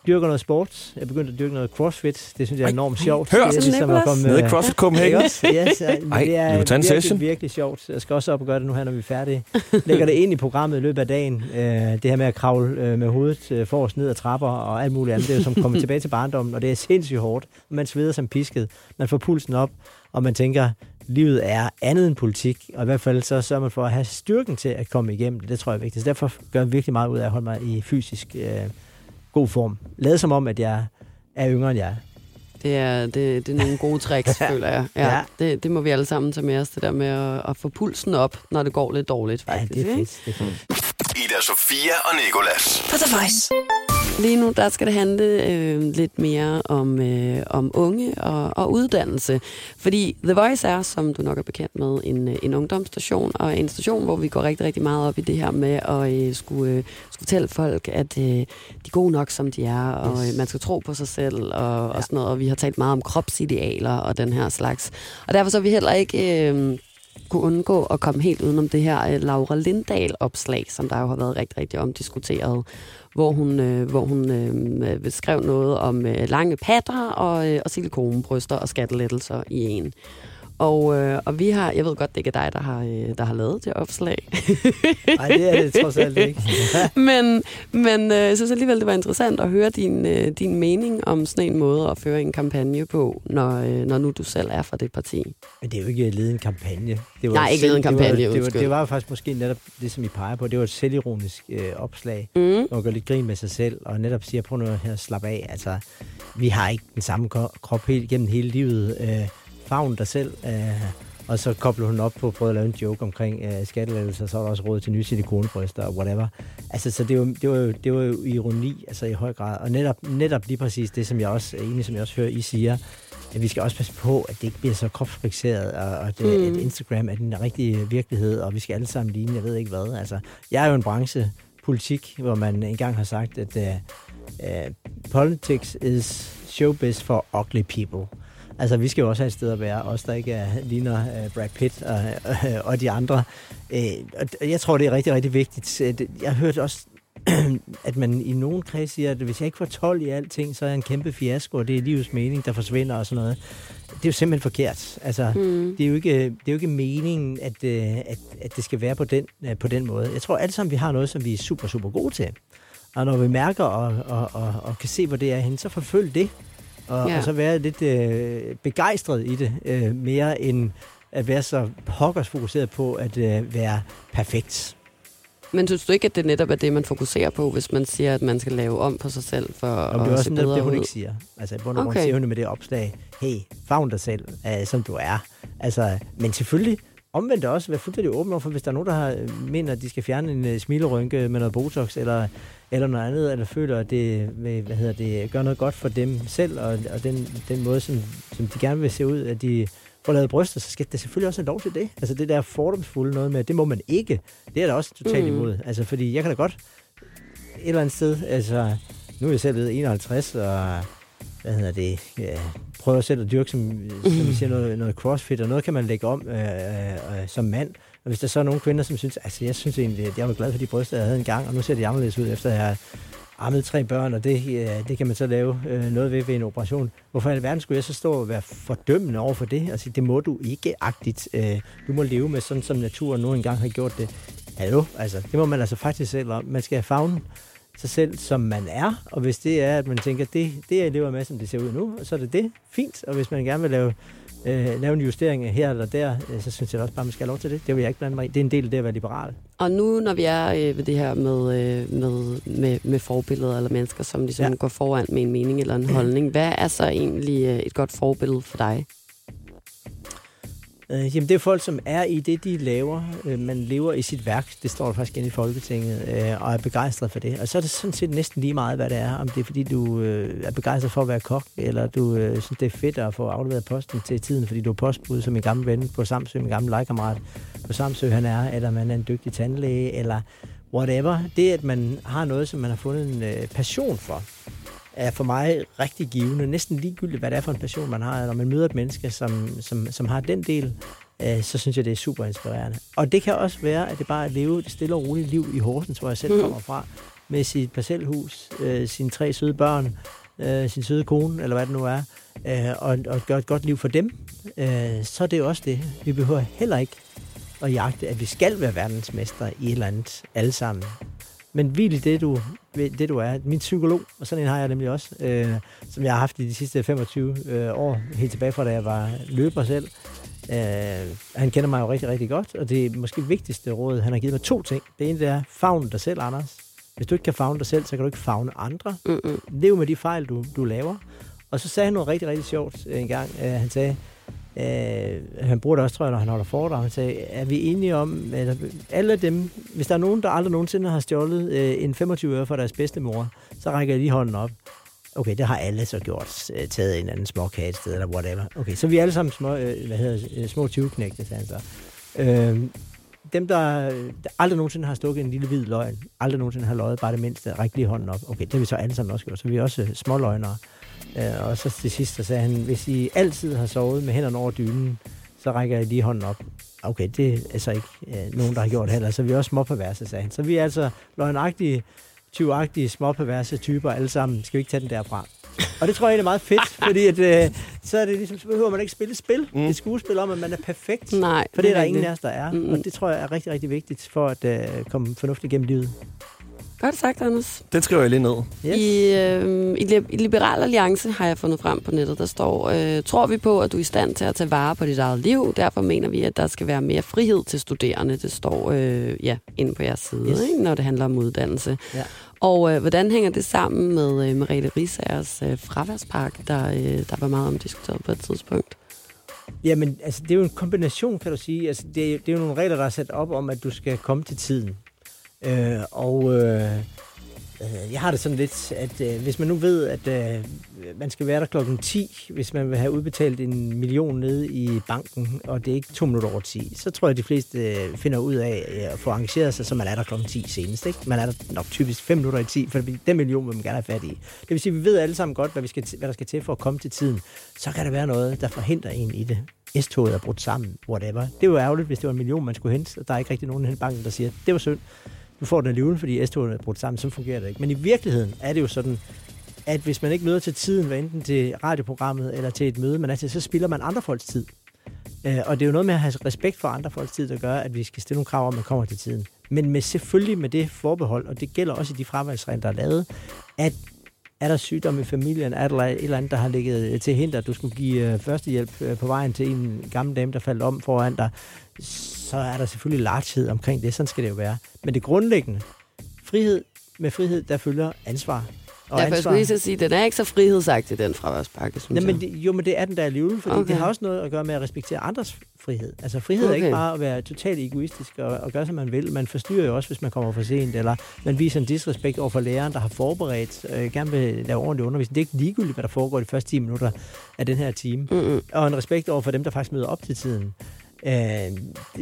I: Dyrker noget sport. Jeg begyndte at dyrke noget crossfit. Det synes jeg er enormt sjovt.
D: Hør,
I: det er
D: ligesom at komme, Nede i CrossFit Copenhagen.
I: Yes, yes,
D: Ej,
I: det er virkelig,
D: session.
I: virkelig sjovt. Jeg skal også op og gøre det nu her, når vi er færdige. Lægger det ind i programmet i løbet af dagen. Øh, det her med at kravle øh, med hovedet øh, forrest ned ad trapper og alt muligt andet. Det er jo som kommer tilbage til barndommen, og det er sindssygt hårdt. Man sveder som pisket. Man får pulsen op, og man tænker, livet er andet end politik, og i hvert fald så sørger man for at have styrken til at komme igennem det. Det tror jeg er vigtigt. Så derfor gør jeg virkelig meget ud af at holde mig i fysisk øh, god form. Lad som om, at jeg er yngre end jeg er.
C: Det er, det, det er nogle gode tricks, [LAUGHS] føler jeg. Ja,
I: Ja.
C: Det, det må vi alle sammen tage med os, det der med at, at få pulsen op, når det går lidt dårligt, faktisk.
I: Ja, det er fedt. Det er fedt.
B: Ida Sofia og Nikolas.
A: På The Voice.
C: Lige nu, der skal det handle øh, lidt mere om, øh, om unge og, og uddannelse. Fordi The Voice er, som du nok er bekendt med, en, øh, en ungdomsstation, og en station, hvor vi går rigtig, rigtig meget op i det her med at øh, skulle, øh, skulle fortælle folk, at øh, de er gode nok, som de er, og øh, man skal tro på sig selv, og, og sådan noget. Og vi har talt meget om kropsidealer og den her slags. Og derfor så er vi heller ikke... Øh, kunne undgå at komme helt udenom det her øh, Laura Lindahl-opslag, som der jo har været rigtig, rigtig omdiskuteret, hvor hun, øh, hvor hun øh, skrev noget om øh, lange patter og, øh, og silikonebryster og skattelettelser i en. Og, øh, og vi har, jeg ved godt, det ikke er dig, der har, øh, der har lavet det opslag. [LAUGHS]
I: Nej, det er det trods alt ikke. [LAUGHS]
C: men men øh, jeg synes alligevel, det var interessant at høre din, øh, din mening om sådan en måde at føre en kampagne på, når, øh, når nu du selv er fra det parti.
I: Men det er jo ikke ledet en kampagne. Det
C: Nej, ikke ledet en kampagne,
I: det var, det, var, det var faktisk måske netop det, som I peger på. Det var et selvironisk øh, opslag,
C: Mm.
I: hvor man gør lidt grin med sig selv, og netop siger, prøv nu her at slappe af. Altså, vi har ikke den samme krop helt gennem hele livet. Øh, favn dig selv. Øh, og så kobler hun op på at prøve at lave en joke omkring øh, skattelettelser, så er der også råd til nye silikonebryster og whatever. Altså, så det var, det, var jo, det var jo ironi, altså i høj grad. Og netop, netop lige præcis det, som jeg også er enig, som jeg også hører, I siger, at vi skal også passe på, at det ikke bliver så kropsfixeret, og, og det, mm. at Instagram er den rigtige virkelighed, og vi skal alle sammen ligne, jeg ved ikke hvad. Altså, jeg er jo en branche, politik, hvor man engang har sagt, at uh, uh, politics is showbiz for ugly people. Altså, vi skal jo også have et sted at være, os der ikke er, ligner uh, Brad Pitt og, uh, og de andre. Uh, og jeg tror, det er rigtig, rigtig vigtigt. Øh, Jeg hørte også [CLEARS THROAT] at man i nogen kreds siger, at hvis jeg ikke får 12 i alting, så er jeg en kæmpe fiasko, og det er livets mening, der forsvinder og sådan noget. Det er jo simpelthen forkert. Altså, mm. det, er jo ikke, det er jo ikke meningen, at, øh, at, at det skal være på den, øh, på den måde. Jeg tror alle sammen, vi har noget, som vi er super, super gode til. Og når vi mærker og, og, og, og kan se, hvor det er henne, så forfølg det. Og,
C: Ja.
I: og så være lidt øh, begejstret i det, øh, mere end at være så pokkers fokuseret på at øh, være perfekt.
C: Men synes du ikke, at det netop er det, man fokuserer på, hvis man siger, at man skal lave om på sig selv for
I: det
C: at
I: er også netop det, hun
C: ud?
I: ikke siger. Altså, grund
C: Okay.
I: siger hun det med det opslag, hey, favn dig selv, uh, som du er. Altså, men selvfølgelig, omvendt også, være fuldstændig åben over for, hvis der er nogen, der har, mener, at de skal fjerne en uh, smilerynke med noget botox, eller, eller noget andet, eller føler, at det, vil- hvad hedder det gør noget godt for dem selv, og, og den, den måde, som, som de gerne vil se ud, at de får lavet bryster, så skal det selvfølgelig også have lov til det. Altså det der fordomsfulde noget med, det må man ikke. Det er da også totalt
C: Mm.
I: imod. Altså fordi jeg kan da godt et eller andet sted, altså nu er jeg selv blevet 51, og hvad hedder det, ja, prøver selv at dyrke, som, som vi siger, noget, noget crossfit, og noget kan man lægge om øh, øh, som mand. Og hvis der så er nogle kvinder, som synes, altså jeg synes egentlig, at jeg var glad for de bryster, jeg havde engang, og nu ser de anderledes ud, efter jeg har ammet tre børn, og det, det kan man så lave øh, noget ved ved en operation. Hvorfor i alverden skulle jeg så stå og være fordømmende over for det? Og sige, det må du ikke-agtigt. Øh, du må leve med sådan, som naturen nu engang har gjort det. Hallo, altså, det må man altså faktisk selv om. Man skal fagne sig selv, som man er, og hvis det er, at man tænker, det, det jeg lever med, som det ser ud nu, så er det det, fint, og hvis man gerne vil lave, øh, lave en justering her eller der, øh, så synes jeg også bare, man skal have lov til det. Det vil jeg ikke blande mig i. Det er en del af det at være liberal.
C: Og nu, når vi er øh, ved det her med, øh, med, med, med forbilleder eller mennesker, som ligesom. Ja. går foran med en mening eller en [CLEARS THROAT] holdning, hvad er så egentlig øh, et godt forbillede for dig?
I: Øh, jamen, det er folk, som er i det, de laver. Øh, man lever i sit værk, det står der faktisk inde i Folketinget, øh, og er begejstret for det. Og så er det sådan set næsten lige meget, hvad det er. Om det er, fordi du øh, er begejstret for at være kok, eller du øh, synes, det er fedt at få afleveret posten til tiden, fordi du er postbud som en gammel ven på Samsø, min gammel legekammerat på Samsø, han er, eller man er en dygtig tandlæge, eller whatever. Det, at man har noget, som man har fundet en øh, passion for, er for mig rigtig givende. Næsten ligegyldigt, hvad det er for en passion, man har. Når man møder et menneske, som, som, som har den del, øh, så synes jeg, det er super inspirerende. Og det kan også være, at det bare er at leve et stille og roligt liv i Horsens, hvor jeg selv
C: Mm.
I: kommer fra, med sit parcelhus, øh, sine tre søde børn, øh, sin søde kone, eller hvad det nu er, øh, og, og gøre et godt liv for dem, øh, så er det jo også det. Vi behøver heller ikke at jagte, at vi skal være verdensmester i et eller andet alle sammen. Men hvil det, du, det, du er. Min psykolog, og sådan en har jeg nemlig også, øh, som jeg har haft i de sidste 25 øh, år, helt tilbage fra da jeg var løber selv. Øh, han kender mig jo rigtig, rigtig godt, og det er måske vigtigste råd, han har givet mig to ting. Det ene det er, favne dig selv, Anders. Hvis du ikke kan favne dig selv, så kan du ikke favne andre.
C: Mm-mm.
I: Lev med de fejl, du, du laver. Og så sagde han noget rigtig, rigtig sjovt øh, en gang. Øh, han sagde, øh, han bruger det også, tror jeg, når han holder foredrag. Han sagde, er vi enige om, at alle dem, hvis der er nogen, der aldrig nogensinde har stjålet øh, en 25 øre fra deres bedstemor, så rækker jeg lige hånden op. Okay, det har alle så gjort. øh, Taget en eller anden småkage et sted, eller whatever. Okay, så vi er alle sammen små, øh, hvad hedder, øh, små 20-knægte, sagde han så. Øh, dem, der, der aldrig nogensinde har stukket en lille hvid løgn, aldrig nogensinde har løjet bare det mindste, ræk lige hånden op. Okay, det har vi så alle sammen også gjort, så vi er også øh, småløgnere. små løgnere. Øh, og så til sidst, så sagde han, hvis I altid har sovet med hænderne over dynen, så rækker jeg lige hånden op. Okay, det er så ikke øh, nogen, der har gjort heller, så vi er også småperverse, sagde han. Så vi er altså løgnagtige, tyvagtige, småperverse typer alle sammen. Skal vi ikke tage den derfra? Og det tror jeg er meget fedt, [LAUGHS] fordi at, øh, så, er det ligesom, så behøver man ikke spille spil. Mm. Et skuespil om, at man er perfekt.
C: Nej,
I: For det er der ingen af os, der er.
C: Mm-mm.
I: Og det tror jeg er rigtig, rigtig vigtigt for at øh, komme fornuftigt igennem livet.
C: Godt sagt, Anders.
D: Den skriver jeg lige ned.
I: Yes.
C: I, øh, i, Li- I Liberal Alliance har jeg fundet frem på nettet, der står, øh, tror vi på, at du er i stand til at tage vare på dit eget liv. Derfor mener vi, at der skal være mere frihed til studerende. Det står øh, ja, inde på jeres side,
I: Yes.
C: ikke, når det handler om uddannelse.
I: Ja.
C: Og øh, hvordan hænger det sammen med øh, Merete Risagers øh, fraværspakke, der, øh, der var meget omdiskuteret på et tidspunkt?
I: Jamen, altså, det er jo en kombination, kan du sige. Altså, det, er, det er jo nogle regler, der er sat op om, at du skal komme til tiden. Øh, og øh, øh, jeg har det sådan lidt, at øh, hvis man nu ved, at øh, man skal være der klokken 10, hvis man vil have udbetalt en million nede i banken, og det er ikke to minutter over 10, så tror jeg, at de fleste øh, finder ud af øh, at få arrangeret sig, så man er der klokken 10 senest. Ikke? Man er der nok typisk 5 minutter i 10, for den million vil man gerne have fat i. Det vil sige, at vi ved alle sammen godt, hvad, vi skal, hvad der skal til for at komme til tiden. Så kan der være noget, der forhindrer en i det. S-toget er brudt sammen, whatever. Det er ærgerligt, hvis det var en million, man skulle hente, og der er ikke rigtig nogen i banken, der siger, det var synd du får den alligevel, fordi S-togene er brudt sammen, så fungerer det ikke. Men i virkeligheden er det jo sådan, at hvis man ikke møder til tiden, hvad enten til radioprogrammet eller til et møde, man er til, så spilder man andre folks tid. Øh, og det er jo noget med at have respekt for andre folks tid, der gør, at vi skal stille nogle krav om, at man kommer til tiden. Men med selvfølgelig med det forbehold, og det gælder også i de fraværsregler, der er lavet, at er der sygdom i familien, er der et eller andet, der har ligget øh, til hinder, du skulle give øh, førstehjælp øh, på vejen til en gammel dame, der faldt om foran dig, så er der selvfølgelig larthed omkring det. Sådan skal det jo være. Men det grundlæggende, frihed med frihed, der følger ansvar.
C: Og Derfor skulle jeg sige, at den er ikke så frihedsagtig, den fraværspakke, synes
I: Nej, men det, jo, men det er den der alligevel, fordi okay. det har også noget at gøre med at respektere andres frihed. Altså frihed okay. er ikke bare at være totalt egoistisk og, og gøre, som man vil. Man forstyrrer jo også, hvis man kommer for sent, eller man viser en disrespekt over for læreren, der har forberedt, øh, gerne vil lave ordentlig undervisning. Det er ikke ligegyldigt, hvad der foregår de første 10 minutter af den her time. Mm-hmm. Og en respekt over for dem, der faktisk møder op til tiden. Øh,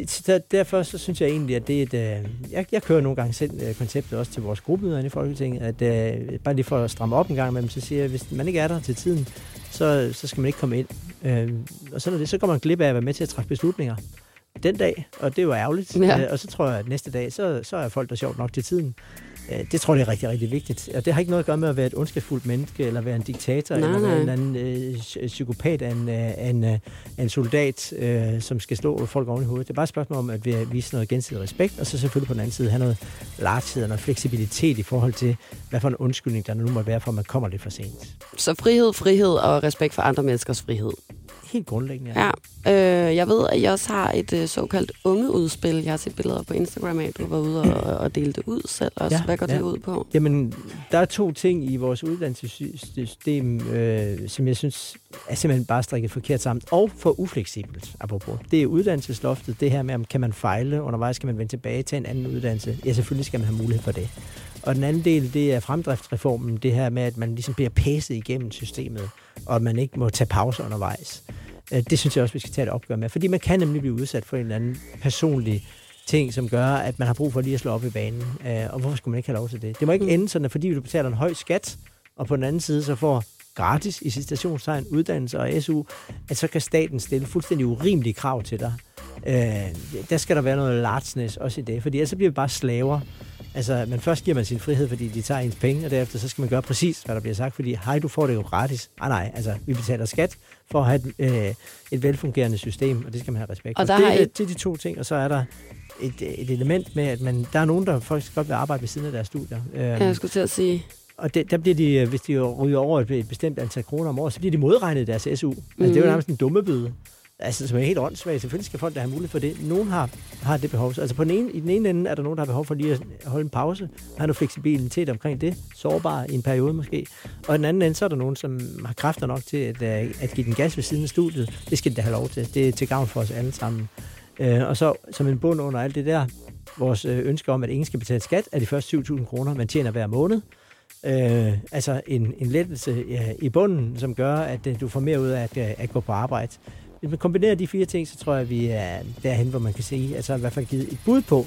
I: så derfor så synes jeg egentlig, at det er et... Øh, jeg, jeg kører nogle gange selv øh, konceptet også til vores gruppemøder i Folketinget, at øh, bare lige for at stramme op en gang med dem, så siger jeg, at hvis man ikke er der til tiden, så, så skal man ikke komme ind. Øh, og så, det, så går man glip af at være med til at træffe beslutninger den dag, og det er jo ærgerligt. Ja. Øh, og så tror jeg, at næste dag, så, så er folk der sjovt nok til tiden. Øh, det tror jeg er rigtig, rigtig vigtigt. Og det har ikke noget at gøre med at være et ondskabsfuldt menneske, eller være en diktator, nej, eller være en anden øh, psykopat af en, øh, en, øh, en soldat, øh, som skal slå folk oven i hovedet. Det er bare et spørgsmål om at vise noget gensidig respekt, og så selvfølgelig på den anden side have noget larthed og noget fleksibilitet i forhold til, hvad for en undskyldning der nu må være for, at man kommer lidt for sent.
C: Så frihed, frihed og respekt for andre menneskers frihed
I: helt grundlæggende.
C: Ja. Øh, jeg ved, at I også har et øh, såkaldt ungeudspil. Jeg har set billeder på Instagram af, du var ude og, og delte det ud selv også. Ja, Hvad går ja. det ud på?
I: Jamen, der er to ting i vores uddannelsessystem, øh, som jeg synes er simpelthen bare strikket forkert sammen, og for ufleksibelt, apropos. Det er uddannelsesloftet, det her med, om kan man fejle undervejs, kan man vende tilbage til en anden uddannelse. Ja, selvfølgelig skal man have mulighed for det. Og den anden del, det er fremdriftsreformen, det her med, at man ligesom bliver pæset igennem systemet, og at man ikke må tage pauser undervejs. Øh, det synes jeg også, vi skal tage et opgør med, fordi man kan nemlig blive udsat for en eller anden personlig ting, som gør, at man har brug for lige at slå op i banen. Øh, og hvorfor skulle man ikke have lov til det? Det må ikke mm. ende sådan, at fordi du betaler en høj skat, og på den anden side så får gratis i citationstegn uddannelse og SU, at så kan staten stille fuldstændig urimelige krav til dig. Øh, der skal der være noget largeness også i det, fordi ellers så bliver vi bare slaver Altså, men først giver man sin frihed, fordi de tager ens penge, og derefter så skal man gøre præcis, hvad der bliver sagt, fordi hej, du får det jo gratis. Ah, nej, altså, vi betaler skat for at have et, øh, et velfungerende system, og det skal man have respekt
C: og
I: for.
C: Der det,
I: er et... det er de to ting, og så er der et, et element med, at man, der er nogen, der faktisk godt vil arbejde ved siden af deres studier.
C: Ja, jeg øhm, skulle til at sige.
I: Og det, der bliver de, hvis de ryger over et bestemt antal kroner om året, så bliver de modregnet deres SU. Mm. Altså, det er jo mhm. nærmest en dumme byde altså, som er helt åndssvagt. Selvfølgelig skal folk da have mulighed for det. Nogen har, har det behov. Altså på den ene, i den ene ende er der nogen, der har behov for lige at holde en pause, have noget fleksibilitet omkring det, sårbar i en periode måske. Og i den anden ende, så er der nogen, som har kræfter nok til at, øh, at give den gas ved siden af studiet. Det skal de da have lov til. Det er til gavn for os alle sammen. Øh, og så som en bund under alt det der, vores øh, ønske om, at ingen skal betale skat af de første 7.000 kroner, man tjener hver måned. Øh, altså en, en lettelse ja, i bunden, som gør, at øh, du får mere ud af at, at gå på arbejde. Hvis man kombinerer de fire ting, så tror jeg, at vi er derhen, hvor man kan sige, altså i hvert fald givet et bud på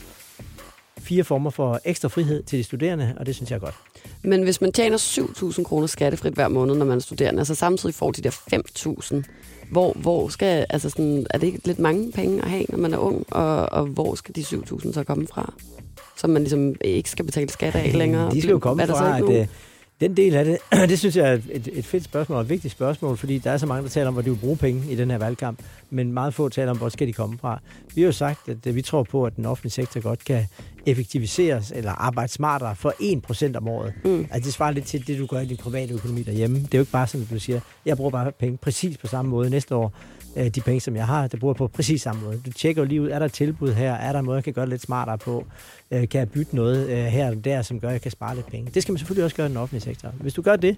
I: fire former for ekstra frihed til de studerende, og det synes jeg er godt.
C: Men hvis man tjener 7.000 kroner skattefrit hver måned, når man er studerende, altså samtidig får de der 5.000, hvor, hvor skal, altså sådan, er det ikke lidt mange penge at have, når man er ung, og, og hvor skal de 7.000 så komme fra? Så man ligesom ikke skal betale skat af længere.
I: De skal jo komme fra, at, øh, den del af det, [CLEARS THROAT] det synes jeg er et, et fedt spørgsmål og et vigtigt spørgsmål, fordi der er så mange, der taler om, hvor de vil bruge penge i den her valgkamp, men meget få taler om, hvor skal de komme fra. Vi har jo sagt, at vi tror på, at den offentlige sektor godt kan effektiviseres eller arbejde smartere for 1% om året. Mm. Altså det svarer lidt til det, du gør i din private økonomi derhjemme. Det er jo ikke bare sådan, at du siger, jeg bruger bare penge præcis på samme måde næste år. Øh, de penge, som jeg har, det bruger jeg på præcis samme måde. Du tjekker jo lige ud, er der et tilbud her? Er der en måde, jeg kan gøre det lidt smartere på? Øh, kan jeg bytte noget øh, her og der, som gør, at jeg kan spare lidt penge? Det skal man selvfølgelig også gøre i den offentlige sektor. Hvis du gør det,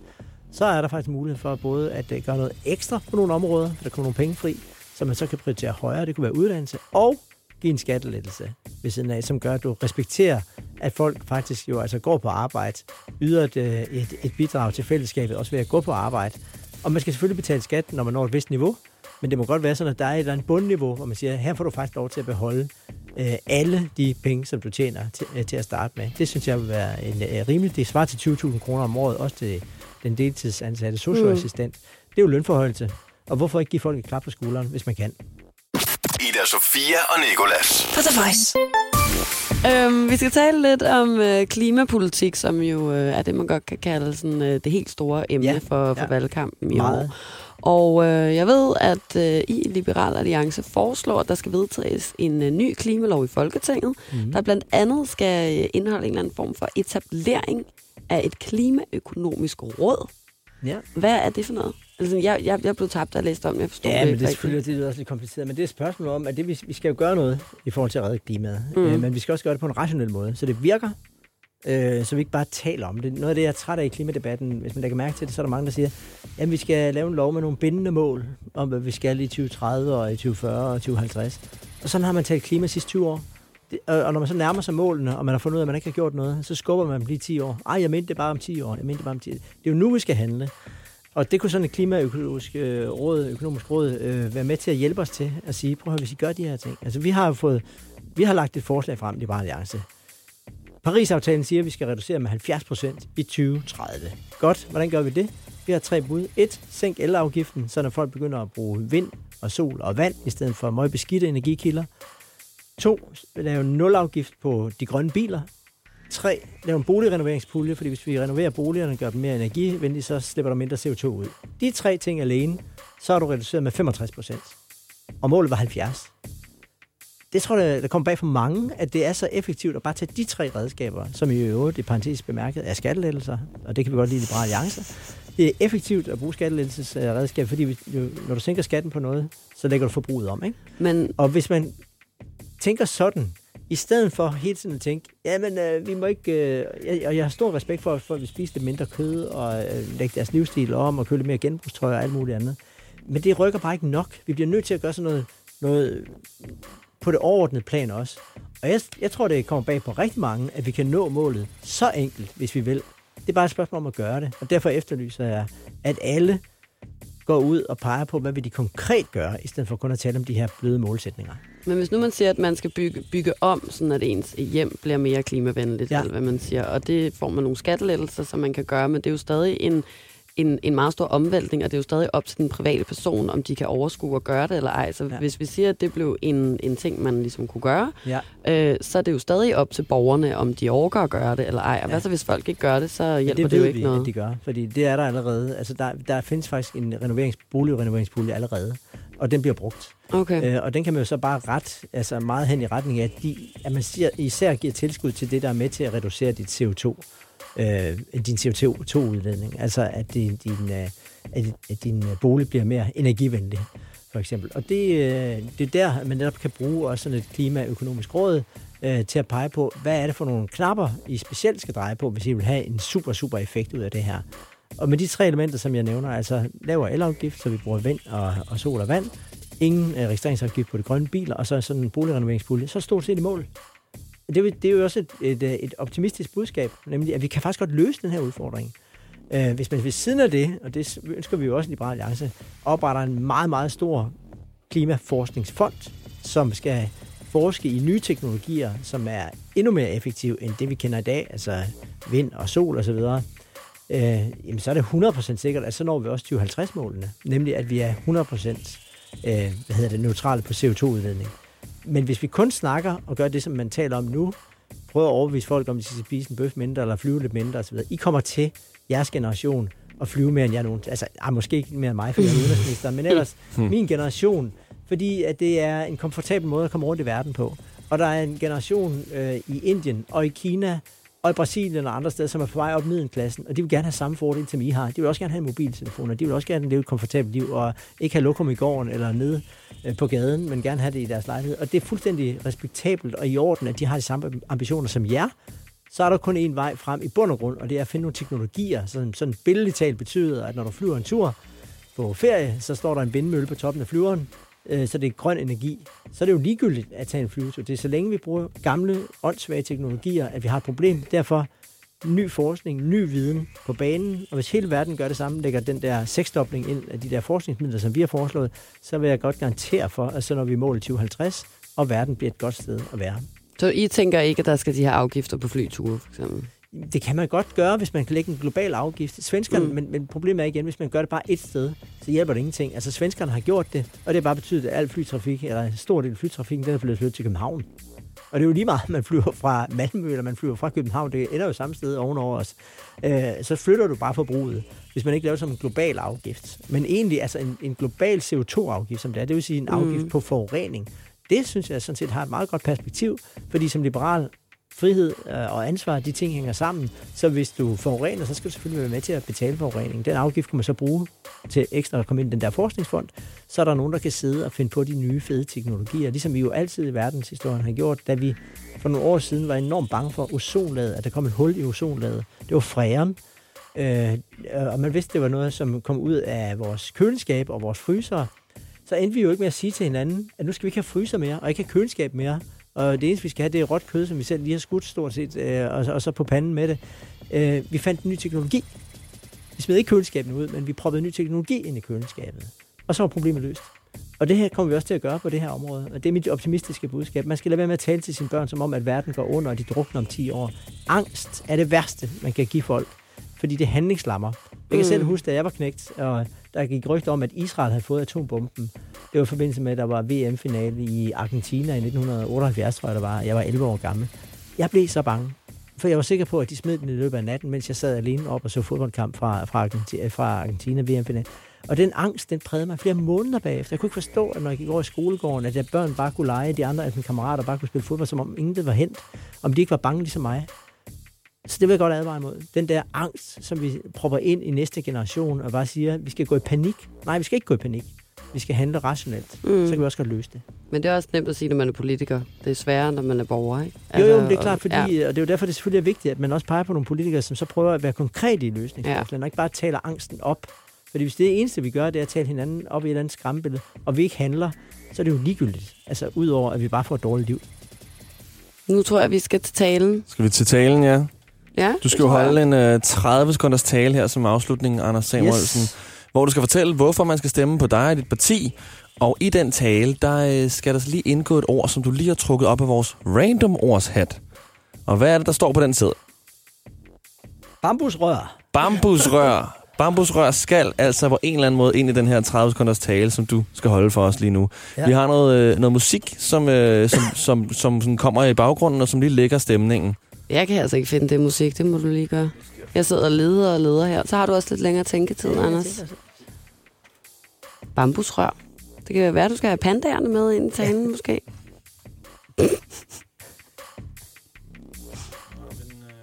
I: så er der faktisk mulighed for både at øh, gøre noget ekstra på nogle områder, for der kommer nogle penge fri, som man så kan prioritere højere. Det kunne være uddannelse, og give en skattelettelse ved siden af, som gør, at du respekterer, at folk faktisk jo altså går på arbejde, yder et, øh, et, et bidrag til fællesskabet, også ved at gå på arbejde. Og man skal selvfølgelig betale skat, når man når et vist niveau, men det må godt være sådan, at der er et eller andet bundniveau, hvor man siger, her får du faktisk lov til at beholde øh, alle de penge, som du tjener til, øh, til at starte med. Det synes jeg vil være en øh, rimelig. Det svarer til 20.000 kroner om året, også til den deltidsansatte socioassistent. Mm. Det er jo lønforhøjelse. Og hvorfor ikke give folk et klap på skulderen, hvis man kan?
B: Ida Sofia og Nikolas.
A: For The Voice.
C: Øhm, vi skal tale lidt om øh, klimapolitik, som jo øh, er det, man godt kan kalde sådan, øh, det helt store emne
I: Ja,
C: for, for
I: ja.
C: valgkampen i
I: Meget.
C: år. Og øh, jeg ved, at øh, I Liberal Alliance foreslår, at der skal vedtages en øh, ny klimalov i Folketinget, mm. der blandt andet skal øh, indeholde en eller anden form for etablering af et klimaøkonomisk råd.
I: Ja.
C: Hvad er det for noget? Altså, jeg, jeg, jeg blev tabt, da jeg læste om. Jeg forstod
I: Ja,
C: det
I: men
C: ikke
I: det er selvfølgelig det er også lidt kompliceret. Men det er et spørgsmål om, at det, vi, vi skal jo gøre noget i forhold til at redde klimaet.
C: Mm.
I: Øh, men vi skal også gøre det på en rationel måde, så det virker, øh, så vi ikke bare taler om det. Noget af det, jeg er træt af i klimadebatten, hvis man lægger mærke til det, så er der mange, der siger, at vi skal lave en lov med nogle bindende mål, om hvad vi skal i 2030 og i 2040 og 2050. Og sådan har man talt klima sidste 20 år. Det, og, og når man så nærmer sig målene, og man har fundet ud af, at man ikke har gjort noget, så skubber man dem lige 10 år. Ej, jeg mente det bare om 10 år. Jeg mente det bare om 10 år. Det er jo nu, vi skal handle. Og det kunne sådan et klimaøkonomisk øh, råd, økonomisk råd øh, være med til at hjælpe os til at sige, prøv at høre, hvis I gør de her ting. Altså vi har jo fået, vi har lagt et forslag frem, Liberale Alliance. Paris-aftalen siger, at vi skal reducere med 70 procent i 2030. Godt, hvordan gør vi det? Vi har tre bud. Et, sænk elafgiften, så når folk begynder at bruge vind og sol og vand, i stedet for meget beskidte energikilder. To, lave en nulafgift på de grønne biler. 3. Lav en boligrenoveringspulje, fordi hvis vi renoverer boligerne og gør dem mere energivenlige, så slipper der mindre CO2 ud. De tre ting alene, så har du reduceret med 65 procent. Og målet var 70. Det tror jeg, der kommer bag for mange, at det er så effektivt at bare tage de tre redskaber, som i øvrigt i parentes bemærket er skattelettelser, og det kan vi godt lide i Liberale Alliance. Det er effektivt at bruge skattelettelsesredskaber, fordi når du sænker skatten på noget, så lægger du forbruget om. Ikke?
C: Men
I: Og hvis man tænker sådan, i stedet for hele tiden at tænke, jamen øh, vi må ikke, øh, jeg, og jeg har stor respekt for, at folk vil spise lidt mindre kød, og øh, lægge deres livsstil om, og købe lidt mere genbrugstøj og alt muligt andet. Men det rykker bare ikke nok. Vi bliver nødt til at gøre sådan noget, noget på det overordnede plan også. Og jeg, jeg tror, det kommer bag på rigtig mange, at vi kan nå målet så enkelt, hvis vi vil. Det er bare et spørgsmål om at gøre det. Og derfor efterlyser jeg, at alle går ud og peger på, hvad vil de konkret gøre, i stedet for kun at tale om de her bløde målsætninger.
C: Men hvis nu man siger, at man skal bygge, bygge om, sådan at ens hjem bliver mere klimavenligt,
I: Ja.
C: eller hvad man siger, og det får man nogle skattelettelser, som man kan gøre, men det er jo stadig en, en, en meget stor omvæltning, og det er jo stadig op til den private person, om de kan overskue at gøre det eller ej. Så
I: Ja.
C: hvis vi siger, at det blev en, en ting, man ligesom kunne gøre,
I: Ja.
C: øh, så er det jo stadig op til borgerne, om de overgår at gøre det eller ej. Og
I: Ja.
C: hvad så, hvis folk ikke gør det, så hjælper
I: det
C: det, det jo ikke
I: vi,
C: noget.
I: at de gør, fordi det er der allerede. Altså, der, der findes faktisk en renoverings, boligrenoveringspulje allerede, og den bliver brugt.
C: Okay.
I: Øh, og den kan man jo så bare ret, altså meget hen i retning af, at, de, at man siger, især giver tilskud til det, der er med til at reducere dit CO2, øh, din CO2-udledning. Altså at din, din, øh, at, at din øh, bolig bliver mere energivenlig, for eksempel. Og det, øh, det er der, man netop kan bruge også sådan et klimaøkonomisk råd øh, til at pege på, hvad er det for nogle knapper, I specielt skal dreje på, hvis I vil have en super, super effekt ud af det her. Og med de tre elementer, som jeg nævner, altså lavere elafgift, så vi bruger vind og, og sol og vand, ingen øh, registreringsafgift på de grønne biler, og så sådan en boligrenoveringspulje, så stort set i mål. Det, er det er jo også et, et, øh, et optimistisk budskab, nemlig at vi kan faktisk godt løse den her udfordring. Øh, hvis man ved siden af det, og det ønsker vi jo også i Liberale Alliance, opretter en meget, meget stor klimaforskningsfond, som skal forske i nye teknologier, som er endnu mere effektive end det, vi kender i dag, altså vind og sol osv., øh, jamen så er det 100% sikkert, at så når vi også 2050-målene, nemlig at vi er 100% øh, hvad hedder det, neutrale på CO2-udledning. Men hvis vi kun snakker og gør det, som man taler om nu, prøver at overbevise folk om, at de skal spise en bøf mindre, eller flyve lidt mindre osv., I kommer til, jeres generation, at flyve mere end jeg nogen. Altså, ah, måske ikke mere end mig, for jeg er udenrigsminister, men ellers min generation, fordi at det er en komfortabel måde at komme rundt i verden på. Og der er en generation øh, i Indien og i Kina og i Brasilien og andre steder, som er på vej op middelklassen, og de vil gerne have samme fordel, som I har. De vil også gerne have en mobiltelefon, og de vil også gerne leve et komfortabelt liv, og ikke have lokum i gården eller nede øh, på gaden, men gerne have det i deres lejlighed. Og det er fuldstændig respektabelt og i orden, at de har de samme ambitioner som jer. Så er der kun én vej frem i bund og grund, og det er at finde nogle teknologier, som sådan billedligt talt betyder, at når du flyver en tur på ferie, så står der en vindmølle på toppen af flyveren, øh, så det er grøn energi. Så er det jo ligegyldigt at tage en flyvetur. Det er så længe vi bruger gamle, åndssvage teknologier, at vi har et problem. Derfor ny forskning, ny viden på banen, og hvis hele verden gør det samme, lægger den der seksdobling ind af de der forskningsmidler, som vi har foreslået, så vil jeg godt garantere for, at så når vi målet 2050, og verden bliver et godt sted at være.
C: Så I tænker ikke, at der skal de her afgifter på flyture, for eksempel?
I: Det kan man godt gøre, hvis man kan lægge en global afgift. Svenskerne, mm. Men, men problemet er igen, hvis man gør det bare et sted, så hjælper det ingenting. Altså svenskerne har gjort det, og det har bare betydet, at al flytrafik, eller en stor del af flytrafikken, den er blevet flyttet til København. Og det er jo lige meget, man flyver fra Malmø, eller man flyver fra København, det ender jo samme sted ovenover os. Øh, så flytter du bare forbruget, hvis man ikke laver som en global afgift. Men egentlig altså en, en global CO2-afgift, som det er, det vil sige en afgift mm. på forurening. Det synes jeg sådan set har et meget godt perspektiv, fordi som liberal frihed øh, og ansvar, de ting hænger sammen. Så hvis du forurener, så skal du selvfølgelig være med til at betale forureningen. Den afgift kan man så bruge til ekstra at komme ind i den der forskningsfond. Så er der nogen, der kan sidde og finde på de nye fede teknologier, ligesom vi jo altid i verdenshistorien har gjort, da vi for nogle år siden var enormt bange for ozonlaget, at der kom et hul i ozonlaget. Det var fræren. Øh, og man vidste, det var noget, som kom ud af vores køleskab og vores fryser. Så endte vi jo ikke med at sige til hinanden, at nu skal vi ikke have fryser mere, og ikke have køleskab mere. Og det eneste, vi skal have, det er råt kød, som vi selv lige har skudt stort set, øh, og, og så på panden med det. Øh, vi fandt en ny teknologi. Vi smed ikke køleskabene ud, men vi proppede ny teknologi ind i køleskabet. Og så var problemet løst. Og det her kommer vi også til at gøre på det her område. Og det er mit optimistiske budskab. Man skal lade være med at tale til sine børn som om, at verden går under, og de drukner om 10 år. Angst er det værste, man kan give folk, fordi det handlingslammer. Jeg kan mm. selv huske, da jeg var knægt, og der gik rygter om, at Israel havde fået atombomben. Det var i forbindelse med, at der var VM-finale i Argentina i 1978, tror jeg, der var. Jeg var 11 år gammel. Jeg blev så bange, for jeg var sikker på, at de smed den i løbet af natten, mens jeg sad alene op og så fodboldkamp fra, fra, Argentina, fra Argentina VM-finale. Og den angst, den prægede mig flere måneder bagefter. Jeg kunne ikke forstå, at når jeg gik over i skolegården, at jeg børn bare kunne lege, de andre af mine kammerater bare kunne spille fodbold, som om intet var hent. Om de ikke var bange ligesom mig. Så det vil jeg godt advare imod. Den der angst, som vi propper ind i næste generation, og bare siger, at vi skal gå i panik. Nej, vi skal ikke gå i panik. Vi skal handle rationelt. Mm. Så kan vi også godt løse det.
C: Men det er også nemt at sige, når man er politiker. Det er sværere, når man er borger, ikke?
I: Jo, jo, men det er klart, fordi, ja. og det er jo derfor, det selvfølgelig er vigtigt, at man også peger på nogle politikere, som så prøver at være konkrete i løsningsforslagene, ja. og ikke bare taler angsten op. Fordi hvis det eneste, vi gør, det er at tale hinanden op i et eller andet skræmmebillede, og vi ikke handler, så er det jo ligegyldigt. Altså, udover at vi bare får et dårligt liv.
C: Nu tror jeg, vi skal til talen.
D: Skal vi til talen, ja?
C: Ja,
D: Du skal jo holde en uh, 30 sekunders tale her som afslutning, Anders Samuelsen, yes. Hvor du skal fortælle, hvorfor man skal stemme på dig og dit parti. Og i den tale, der uh, skal der så lige indgå et ord, som du lige har trukket op af vores random ordshat. Og hvad er det, der står på den side?
I: Bambusrør.
D: Bambusrør. Bambusrør skal altså på en eller anden måde ind i den her 30 sekunders tale, som du skal holde for os lige nu. Ja. Vi har noget, øh, noget musik, som, øh, som, som, som, som kommer i baggrunden, og som lige lægger stemningen.
C: Jeg kan altså ikke finde det musik, det må du lige gøre. Jeg sidder og leder og leder her. Så har du også lidt længere tænketid, ja, Anders. Bambusrør. Det kan være, at du skal have pandaerne med ind i talen, ja. måske.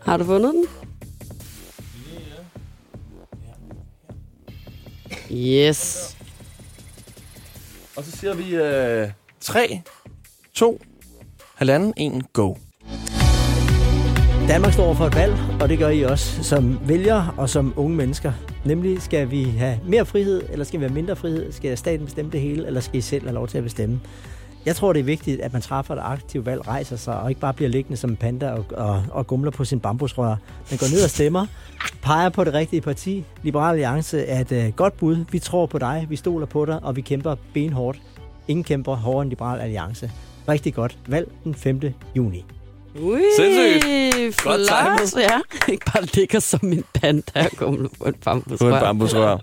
C: Har du fundet den? Yes.
D: Og så siger vi øh, 3, 2, halvanden, 1, go.
I: Danmark står for et valg, og det gør I også som vælgere og som unge mennesker. Nemlig, skal vi have mere frihed, eller skal vi have mindre frihed? Skal staten bestemme det hele, eller skal I selv have lov til at bestemme? Jeg tror, det er vigtigt, at man træffer et aktivt valg, rejser sig, og ikke bare bliver liggende som en panda og, og, og gumler på sin bambusrør. Man går ned og stemmer, peger på det rigtige parti. Liberal Alliance er et uh, godt bud. Vi tror på dig, vi stoler på dig, og vi kæmper benhårdt. Ingen kæmper hårdere end Liberal Alliance. Rigtig godt. Valg den 5. juni.
C: Ui,
D: Sindssygt. Godt timet.
C: ja. Ikke [LAUGHS] bare ligger som en panda og gumler på en
D: På
C: bambusrør.
D: en bambusrør.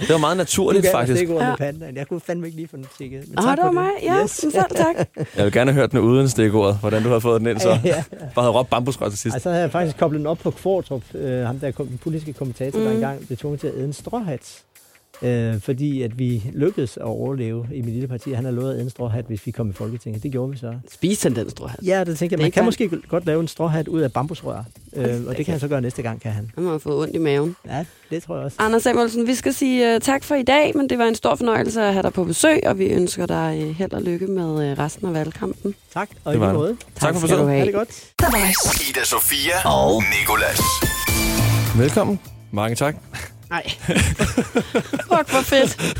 D: Det var meget naturligt, faktisk.
I: Det
C: Ja.
I: ja. pandaen. Jeg kunne fandme ikke lige få den tikket. Men tak
C: det var
I: for
C: mig. Ja,
I: Yes.
C: selv tak.
D: Jeg vil gerne have hørt den uden stikordet, hvordan du har fået den ind, så
I: Ja, ja.
D: bare havde råbt bambusrør til sidst.
I: Ej, så havde jeg faktisk koblet den op på Kvartrup, øh, ham der kom, den politiske kommentator, mm. der engang blev tvunget til at æde en stråhat. Øh, fordi at vi lykkedes at overleve i mit lille parti. Han har lovet en stråhat, hvis vi kom i Folketinget. Det gjorde vi så.
C: Spis den, den store hat.
I: Ja, det tænker jeg. Man kan
C: fejl.
I: måske godt lave en stråhat ud af bambusrør. Øh, og det kan han så gøre næste gang, kan han.
C: Han må fået ondt i maven.
I: Ja, det tror jeg også.
C: Anders Samuelsen, vi skal sige uh, tak for i dag, men det var en stor fornøjelse at have dig på besøg, og vi ønsker dig uh, held og lykke med uh, resten af valgkampen.
I: Tak, og
D: Det
I: i
D: var
I: lige måde.
D: Tak for
C: skal du
D: besøget.
I: Ha' det godt.
B: Ida Sofia og Nikolas.
D: Velkommen. Mange tak.
C: Nej. [LAUGHS] Fuck, hvor fedt.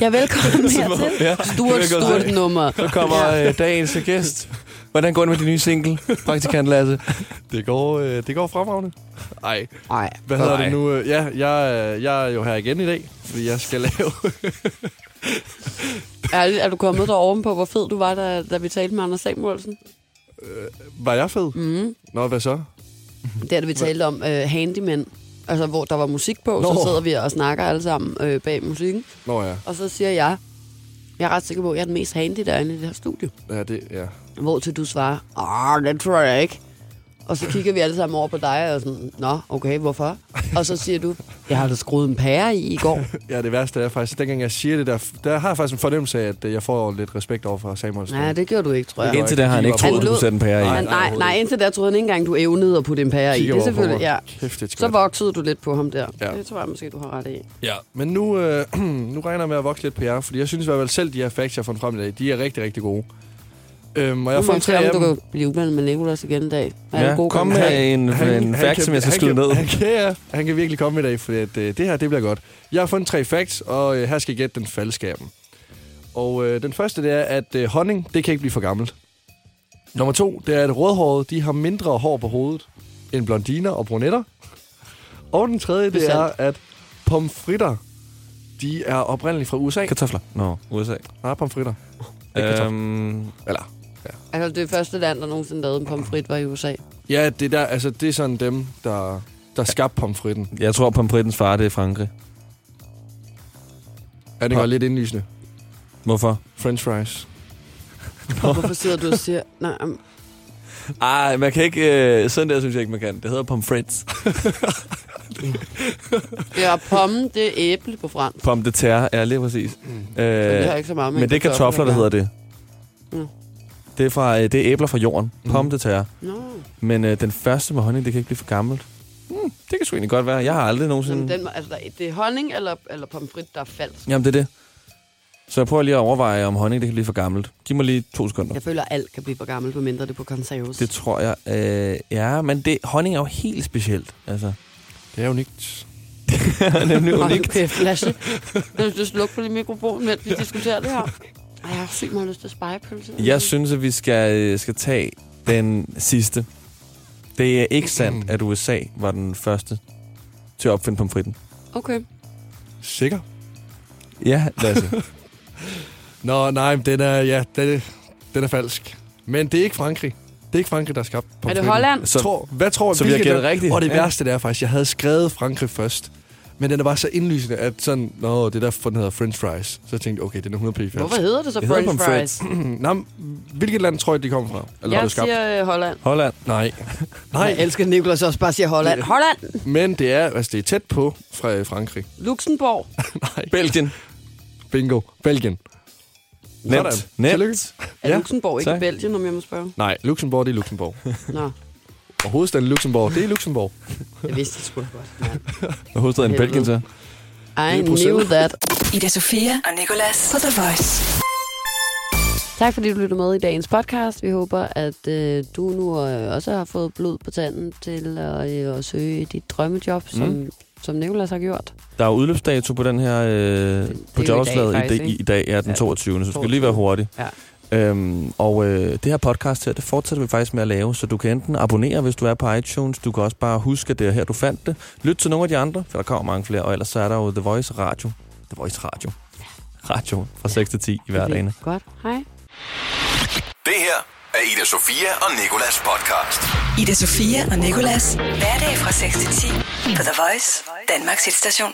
C: Ja, velkommen [LAUGHS] hertil.
D: Ja,
C: Stort, stort
D: til.
C: nummer.
D: Så kommer øh, dagens gæst. Hvordan går det med din nye single, praktikant Lasse? [LAUGHS]
F: Det går, øh, det går fremragende. Ej,
C: Nej.
F: hvad hedder det nu? Øh, Ja, jeg, øh, jeg er jo her igen i dag, fordi jeg skal lave...
C: Er, er du kommet der ovenpå, hvor fed du var, da, da vi talte med Anders Samuelsen?
F: Var jeg fed?
C: Mm.
F: Nå, hvad så?
C: Det er da vi talte om uh, handyman. Altså, hvor der var musik på, så
F: Nå.
C: sidder vi og snakker alle sammen øh, bag musikken.
F: Nå ja,
C: Og så siger jeg, jeg er ret sikker på, at jeg er den mest handy derinde i det her studie.
F: ja, det, ja.
C: Hvor til du svarer, ah, det tror jeg ikke. Og så kigger vi alle sammen over på dig og sådan, nå, okay, hvorfor? Og så siger du, jeg har da skruet en pære i i går. [LAUGHS]
F: Ja, det værste er faktisk, dengang jeg siger det der, der har jeg faktisk en fornemmelse af, at øh, jeg får lidt respekt over for Samuelsen.
C: Nej, det gjorde du ikke, tror jeg.
D: Indtil da har han ikke troet, at du sætte en pære i.
C: Nej, nej, nej, indtil da troede han ikke engang, du evnede at putte en pære i. Det er selvfølgelig, ja.
F: Kæft,
C: Så voksede du lidt på ham der.
F: Ja.
C: Det tror jeg måske, du har ret i.
F: Ja, men nu, øh, [CLEARS THROAT] nu regner jeg med at vokse lidt på jer, fordi jeg synes i hvert fald selv, de her facts, jeg har fundet frem i dag, de er rigtig, rigtig gode. Øhm, og jeg
C: jeg se,
F: tre af
C: om du kan blive uvenner med Nicolas igen en dag. Er
D: Ja,
C: det god
D: kom
C: gang?
D: med en, en fact,
F: kan-
D: som jeg skal
F: han kan,
D: ned.
F: Han kan, ja, han kan virkelig komme i dag, for at, øh, det her det bliver godt. Jeg har fundet tre facts, og øh, her skal I gætte den falske af dem. Og øh, den første, det er, at øh, honning, det kan ikke blive for gammelt. Nummer to, det er, at rødhårede, de har mindre hår på hovedet end blondiner og brunetter. Og den tredje, det,
C: Det er
F: at pomfritter, de er oprindeligt fra USA.
D: Kartofler. Nå, USA.
F: Nej, pomfritter. Ikke kartofler.
D: Øhm,
F: Eller,
C: Altså, det første land, der nogensinde lavede en pomfrit, var i USA.
F: ja, det, der, altså, det er sådan dem, der, der skabte pomfritten.
D: jeg tror, pomfrittens far, det er Frankrig.
F: Er det godt lidt indlysende?
D: Hvorfor?
F: French fries.
C: Og hvorfor sidder du og siger... Nej, um,
D: Ej, man kan ikke... Øh, sådan der synes jeg ikke, man kan. Det hedder pomfrits. [LAUGHS]
C: ja, pommen, det er æble på fransk.
D: Pom de terre, ja, lige præcis.
C: Så det har
D: Øh,
C: ikke så meget med
D: men det er kartofler, der hedder det.
C: Mm.
D: Det er, fra, øh, det er æbler fra jorden.
F: Mm.
D: Pom de terre.
C: Nå,
D: Men øh, den første med honning, det kan ikke blive for gammelt. Hmm, det kan sgu egentlig godt være. Jeg har aldrig nogensinde...
C: Jamen, den, altså, der- det er honning eller, eller pomfrit, der er falsk.
D: Jamen, det er det. Så jeg prøver lige at overveje, om honning det kan blive for gammelt. Giv mig lige to sekunder.
C: Jeg føler, at alt kan blive for gammelt, medmindre det er på conserves.
D: Det tror jeg. Øh, ja, men det, honning er jo helt specielt. Altså,
F: Det er unikt. [LAUGHS]
D: nemlig
C: Hold
D: unikt.
C: kæft, Lasse. Jeg vil slukke på din mikrofon, mens vi diskuterer det her. Ej, jeg har sygt meget lyst til spejepølse.
D: Jeg synes, at vi skal, øh, skal tage den sidste. Det er ikke sandt, at USA var den første til at opfinde pomfritten.
C: Okay.
F: Sikker?
D: Ja, Lasse. [LAUGHS]
F: Nå, nej, men den er, ja, den er, den er falsk. Men det er ikke Frankrig. Det er ikke Frankrig, der har skabt
C: Er det
F: pomfritten.
C: Holland?
D: Så-
F: Tror, hvad tror
D: så vi har gættet rigtigt?
F: Og det værste det er faktisk, jeg havde skrevet Frankrig først. Men den er bare så indlysende, at sådan, nå, det er derfor, den hedder french fries. Så jeg tænkte, okay, den er 100 falsk.
C: Hvorfor hedder det så
D: Det hedder
C: french fries? [CLEARS THROAT]
F: Nå, hvilket land tror I, de kommer fra? Eller har
C: Jeg
F: du skabt?
C: siger øh, Holland.
D: Holland.
F: Nej. [LAUGHS]
C: Jeg
F: Nej,
C: elsker, at Nicolas også bare siger Holland. Holland!
F: men det er, altså, det er tæt på fra Frankrig.
C: Luxembourg. [LAUGHS]
F: Nej.
D: Belgien.
F: Bingo. Belgien.
D: Nemt. Nemt.
C: Er
F: Ja,
C: Luxembourg ikke
D: tak.
C: Belgien, om jeg må spørge?
F: Nej, Luxembourg, det er Luxembourg.
C: Nå,
F: Og hovedstaden i Luxembourg, det er Luxembourg. [LAUGHS]
C: det vidste jeg sgu da godt.
D: Hvad er hovedstaden i Belgien så?
C: I
F: er
C: knew that. [LAUGHS]
A: Ida Sofia og Nicolas på The Voice.
C: Tak fordi du lytter med i dagens podcast. Vi håber, at øh, du nu øh, også har fået blod på tanden til at, øh, at søge dit drømmejob, som,
D: Mm.
C: som Nicolas har gjort.
D: Der er jo udløbsdato på den her øh,
C: er
D: på jobopslaget
C: dag,
D: i, dag, i, i dag, ja, den
C: Ja,
D: 22. Så du skal
C: 22.
D: lige være hurtig.
C: Ja.
D: Øhm, og øh, det her podcast her, det fortsætter vi faktisk med at lave, så du kan enten abonnere, hvis du er på iTunes, du kan også bare huske, at det er her, du fandt det. Lyt til nogle af de andre, for der kommer mange flere, og ellers så er der jo The Voice Radio. The Voice Radio. Radio fra 6 til 10 i hverdagen.
C: Godt. Hej.
B: Det her er Ida Sofia og Nikolas podcast.
A: Ida Sofia og Nicolas. Hverdag fra 6 til 10 på The Voice, Danmarks hitstation.